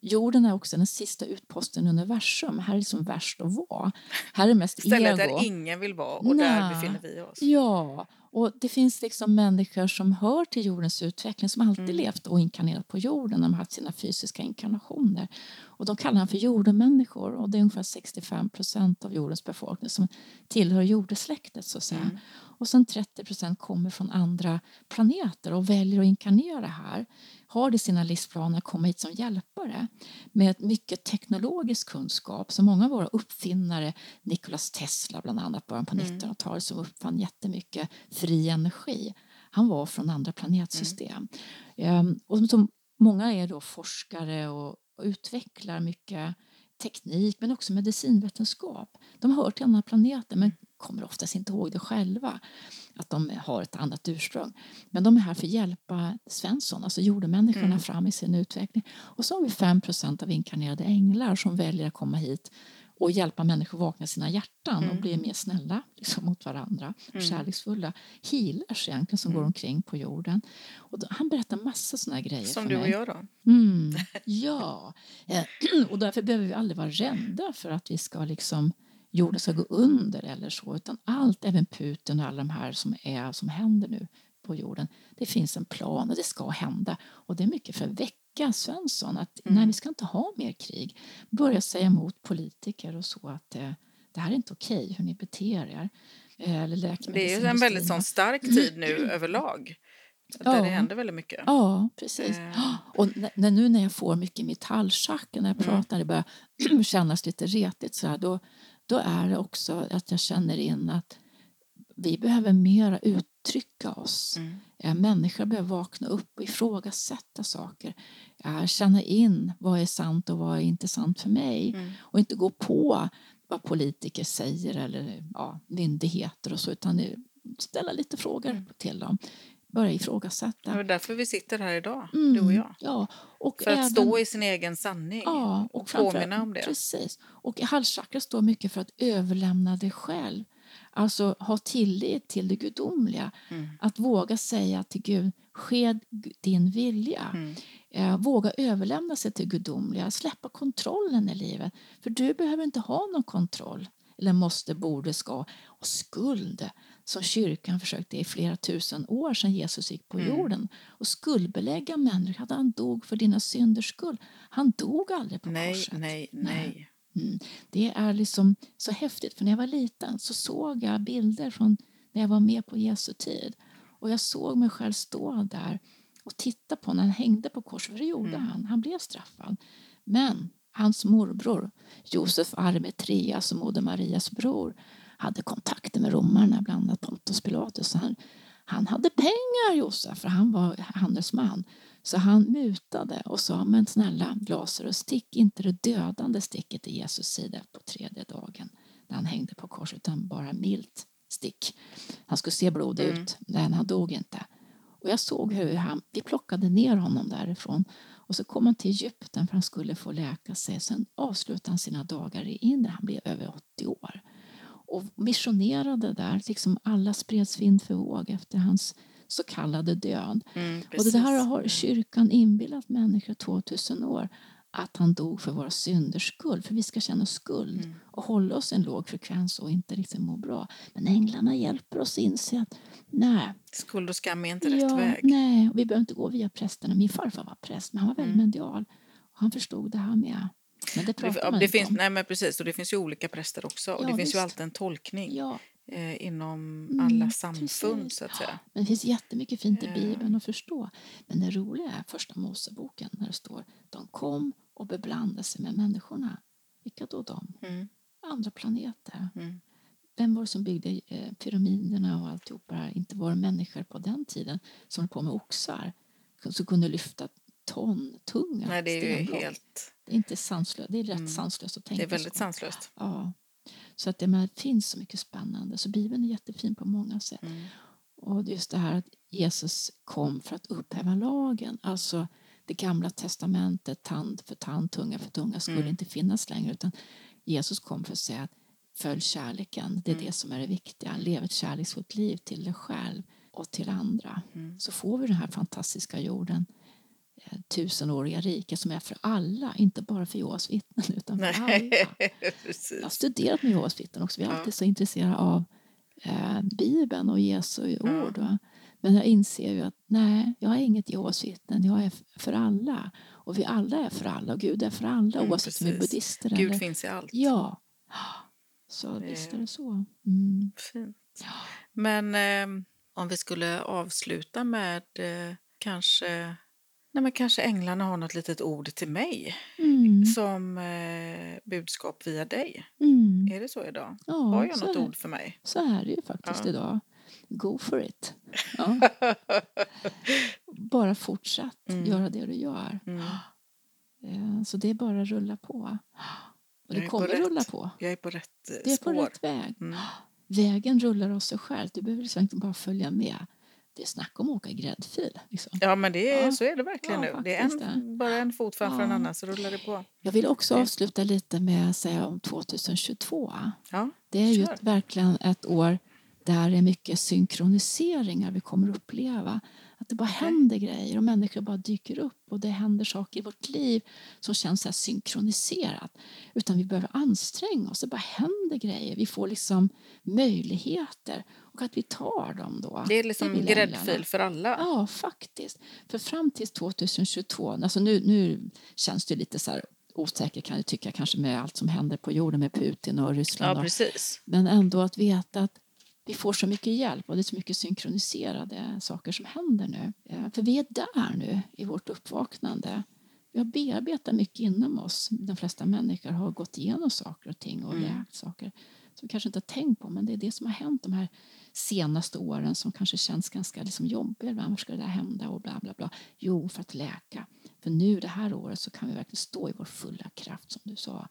Jorden är också den sista utposten i universum. Här är det som värst att vara. Här är mest Stället ego. där ingen vill vara och där Nej. befinner vi oss. Ja, och det finns liksom människor som hör till jordens utveckling som alltid Mm. levt och inkarnerat på jorden. De har haft sina fysiska inkarnationer. Och de kallar dem för jordemänniskor och det är ungefär 65 procent av jordens befolkning som tillhör jordesläktet så att säga. Mm. Och sen 30 procent kommer från andra planeter och väljer att inkarnera här. Har det sina livsplaner att komma hit som hjälpare med mycket teknologisk kunskap. Så många av våra uppfinnare, Nikolas Tesla bland annat, början på Mm. 1900-talet som uppfann jättemycket fri energi. Han var från andra planetsystem. Ehm, och så många är då forskare och, och utvecklar mycket teknik men också medicinvetenskap. De hör till andra planeter men kommer oftast inte ihåg det själva att de har ett annat ursprung. Men de är här för att hjälpa Svensson, alltså jordemänniskorna Mm. fram i sin utveckling. Och så har vi 5% av inkarnerade änglar som väljer att komma hit och hjälpa människor vakna sina hjärtan och Mm. bli mer snälla liksom, mot varandra. Mm. Kärleksfulla. Healers egentligen som Mm. går omkring på jorden. Och då, han berättar massa såna grejer Som för du mig. och jag då. Mm, ja, Eh, och därför behöver vi aldrig vara rädda för att vi ska liksom jorden ska gå under eller så utan allt, även Putin och alla de här som är som händer nu på jorden. Det finns en plan och det ska hända och det är mycket för att väcka Svensson att Mm. nej, vi ska inte ha mer krig. Börja säga emot politiker och så att eh, det här är inte okej hur ni beter er. Eh, Eller Det är ju en väldigt sån stark tid nu överlag. Där Ja. det händer väldigt mycket. Ja, precis. Eh. Och när, nu när jag får mycket metallchakra när jag Mm. pratar, det börjar kännas lite retigt så här, då, då är det också att jag känner in att vi behöver mera uttrycka oss. Mm. Eh, Människor behöver vakna upp och ifrågasätta saker. Eh, Känna in vad är sant och vad är inte sant för mig. Mm. Och inte gå på vad politiker säger eller ja, myndigheter och så utan ställa lite frågor Mm. till dem. Börja ifrågasätta. Det är därför vi sitter här idag, Mm, du och jag. Ja, och För att även, stå i sin egen sanning. ja, och och påminna om det. Precis. Och halschakra står mycket för att överlämna dig själv. Alltså ha tillit till det gudomliga. Mm. Att våga säga till Gud, ske din vilja. Mm. Eh, våga överlämna sig till gudomliga, släppa kontrollen i livet. För du behöver inte ha någon kontroll. Eller måste, borde, ska. Och skuld, som kyrkan försökte i flera tusen år sedan Jesus gick på Mm. jorden. Och skuldbelägga människor. Att han dog för dina synders skull. Han dog aldrig på Nej, korset. nej, nej. Mm. Det är liksom så häftigt. För när jag var liten så såg jag bilder från när jag var med på Jesu tid. Och jag såg mig själv stå där och titta på när han hängde på korset. För det gjorde Mm. han. Han blev straffad. Men hans morbror Josef Arimetreas och Moder Marias bror hade kontakter med romarna, bland annat Pontus Pilatus. Han, han hade pengar, Josef, för han var handelsman. Så han mutade och sa, men snälla Lazarus, stick inte det dödande sticket i Jesus sida på tredje dagen när han hängde på korset, utan bara milt stick. Han skulle se blod Mm. ut, men han dog inte. Och jag såg hur han, vi plockade ner honom därifrån och så kom han till Egypten för han skulle få läka sig. Sen avslutade han sina dagar i Indien, han blev över 80 år. Och missionerade där, liksom alla spreds vind för våg efter hans så kallade död. Mm, Och det där har kyrkan inbillat människor 2000 år att han dog för våra synders skull, för vi ska känna skuld Mm. och hålla oss en låg frekvens och inte liksom må bra. Men änglarna hjälper oss inse att nej, Skuld och skam är inte rätt ja, väg. nej, och vi behöver inte gå via prästerna. Min farfar var präst, men han var väldigt Mm. medial. Och han förstod det här med. Men det Det, pratar ja, man det inte finns, om. nej men precis, och det finns ju olika präster också. Och Ja, det finns visst. ju alltid en tolkning Ja, eh, inom Mm, alla samfund precis. så att säga. men det finns jättemycket fint i Ja. Bibeln att förstå. Men det roliga är första Moseboken när det står de kom och beblandade sig med människorna. Vilka då de? Mm, Andra planeter. mm, Vem var det som byggde eh, pyramiderna och alltihopa det? Inte var det människor på den tiden som höll på med oxar som kunde lyfta ton tunga Nej, det är ju helt... Det inte sanslöst. Det är rätt Mm. sanslöst att Det tänka är väldigt så. sanslöst. Ja. Så att det, men det finns så mycket spännande. Så Bibeln är jättefin på många sätt. Mm. Och just det här att Jesus kom för att upphäva lagen. Alltså det gamla testamentet, tand för tand, tunga för tunga skulle Mm. inte finnas längre. Utan Jesus kom för att säga att följ kärleken. Det är Mm. det som är det viktiga. Lev ett kärleksfullt liv till dig själv och till andra. Mm. Så får vi den här fantastiska jorden tusenåriga rike som är för alla, inte bara för Jehovas vittnen utan för Nej, alla. Jag har studerat med Jehovas vittnen också. Vi är Ja. alltid så intresserade av eh, Bibeln och Jesu Ja. ord. Va? Men jag inser ju att nej, jag är inget Jehovas vittnen. Jag är för alla. Och vi alla är för alla. Och Gud är för alla Mm, oavsett om vi är precis. buddhister Gud eller... finns i allt. Ja. Så Det- visst är det så. Mm. Fint. Men eh, om vi skulle avsluta med eh, kanske Nej, men kanske änglarna har något litet ord till mig Mm. som eh, budskap via dig. Mm. Är det så idag? Ja, Har jag något är- ord för mig? Så är det ju faktiskt Ja. idag. Go for it. Ja. bara fortsätt Mm. göra det du gör. Mm. Eh, Så det är bara att rulla på. Och det är på kommer rätt rulla på. Jag är på rätt eh, Det är på spår. rätt väg. Mm. Vägen rullar av sig själv. Du behöver liksom inte bara följa med. Det är snack om att åka gräddfil. Liksom. Ja, men det är, Ja. så är det verkligen Ja, nu. Det är en, bara en fot framför en Ja. annan så rullar det på. Jag vill också avsluta lite med att säga om 2022. Ja, Det är ju Kör. ett, verkligen ett år där det är mycket synkroniseringar vi kommer uppleva. Att det bara händer grejer och människor bara dyker upp och det händer saker i vårt liv som känns så här synkroniserat. Utan vi behöver anstränga oss, det bara händer grejer. Vi får liksom möjligheter och att vi tar dem då. det är liksom vill gräddfil för alla. Ja, faktiskt. För fram till 2022, alltså nu, nu känns det lite så här osäkert kan jag tycka kanske med allt som händer på jorden med Putin och Ryssland. Ja, och, men ändå att veta att vi får så mycket hjälp och det är så mycket synkroniserade saker som händer nu. Eh, För vi är där nu i vårt uppvaknande. Vi har bearbetat mycket inom oss. De flesta människor har gått igenom saker och ting och Mm. läkt saker som vi kanske inte har tänkt på. Men det är det som har hänt de här senaste åren som kanske känns ganska liksom jobbiga. Varför ska det där hända och bla bla bla. Jo, för att läka. För nu det här året så kan vi verkligen stå i vår fulla kraft som du sa.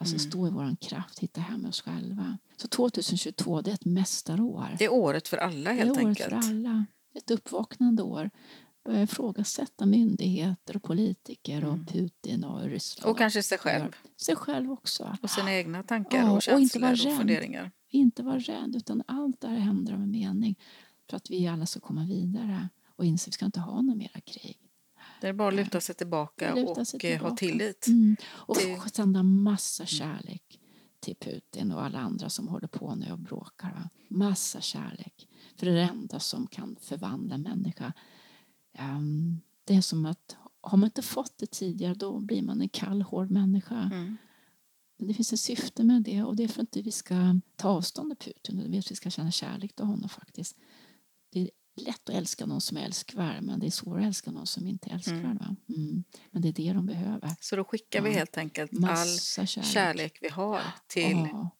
Alltså Mm. stå i vår kraft, hitta hem oss själva. Så 2022 det är ett mästarår. Det är året för alla helt det är året enkelt. för alla. Ett uppvaknande år. Börja ifrågasätta myndigheter och politiker och Mm. Putin och Ryssland. Och kanske sig själv. Sig själv också. Och sina egna tankar Ja, och och inte känslor och, funderingar. Inte vara rädd utan allt det här händer en mening. För att vi alla ska komma vidare och inse att vi ska inte ha några mera krig. Det är bara att luta sig tillbaka Luta och sig eh, ha tillbaka. tillit. Mm. Och Det- sända massa kärlek till Putin och alla andra som håller på nu och bråkar. Va? Massa kärlek. För det är det enda som kan förvandla en människa. Ehm, det är som att har man inte fått det tidigare då blir man en kall, hård människa. Mm. Men det finns ett syfte med det och det är för att vi ska ta avstånd av Putin. Vi ska känna kärlek till honom faktiskt. Det är lätt att älska någon som är älskvärd men det är svårare att älska någon som inte är älskvärd. Mm. Mm. Men det är det de behöver. Så då skickar vi Ja. helt enkelt all kärlek. kärlek vi har till Ja.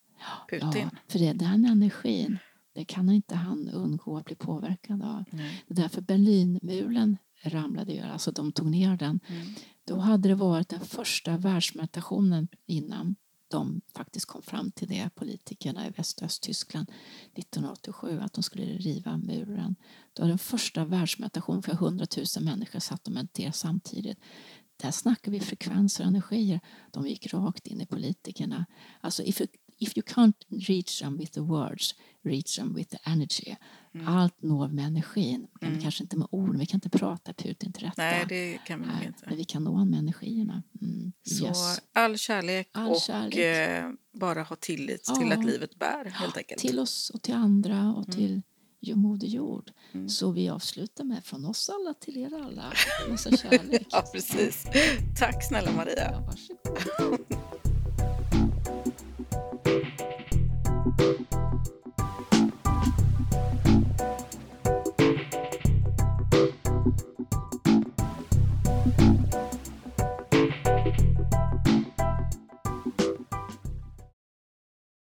Putin. Ja, för det, den energin det kan inte han undgå att bli påverkad av. Nej. Det är därför Berlinmuren ramlade ju, alltså de tog ner den. Mm. Då hade det varit den första världsmeditationen innan de faktiskt kom fram till det, politikerna i Väst och Östtyskland 1987, att de skulle riva muren. Det var den första världsmeditationen för 100 000 människor satt och mediterade samtidigt. Där snackar vi frekvenser och energier. De gick rakt in i politikerna. Alltså if you, if you can't reach them with the words, reach them with the energy. Mm. Allt når med energin. Men Mm. Kanske inte med ord, vi kan inte prata Putin till rätta. Nej, det kan vi Nej, inte. men vi kan nå honom med energierna. Mm. Så Yes. all kärlek All och kärlek. Eh, bara ha tillit till Ja. att livet bär helt enkelt. Till oss och till andra och Mm. till Moder Jord. Mm. Så vi avslutar med från oss alla till er alla. Massa kärlek. Ja, precis. Tack snälla Maria. Ja, varsågod.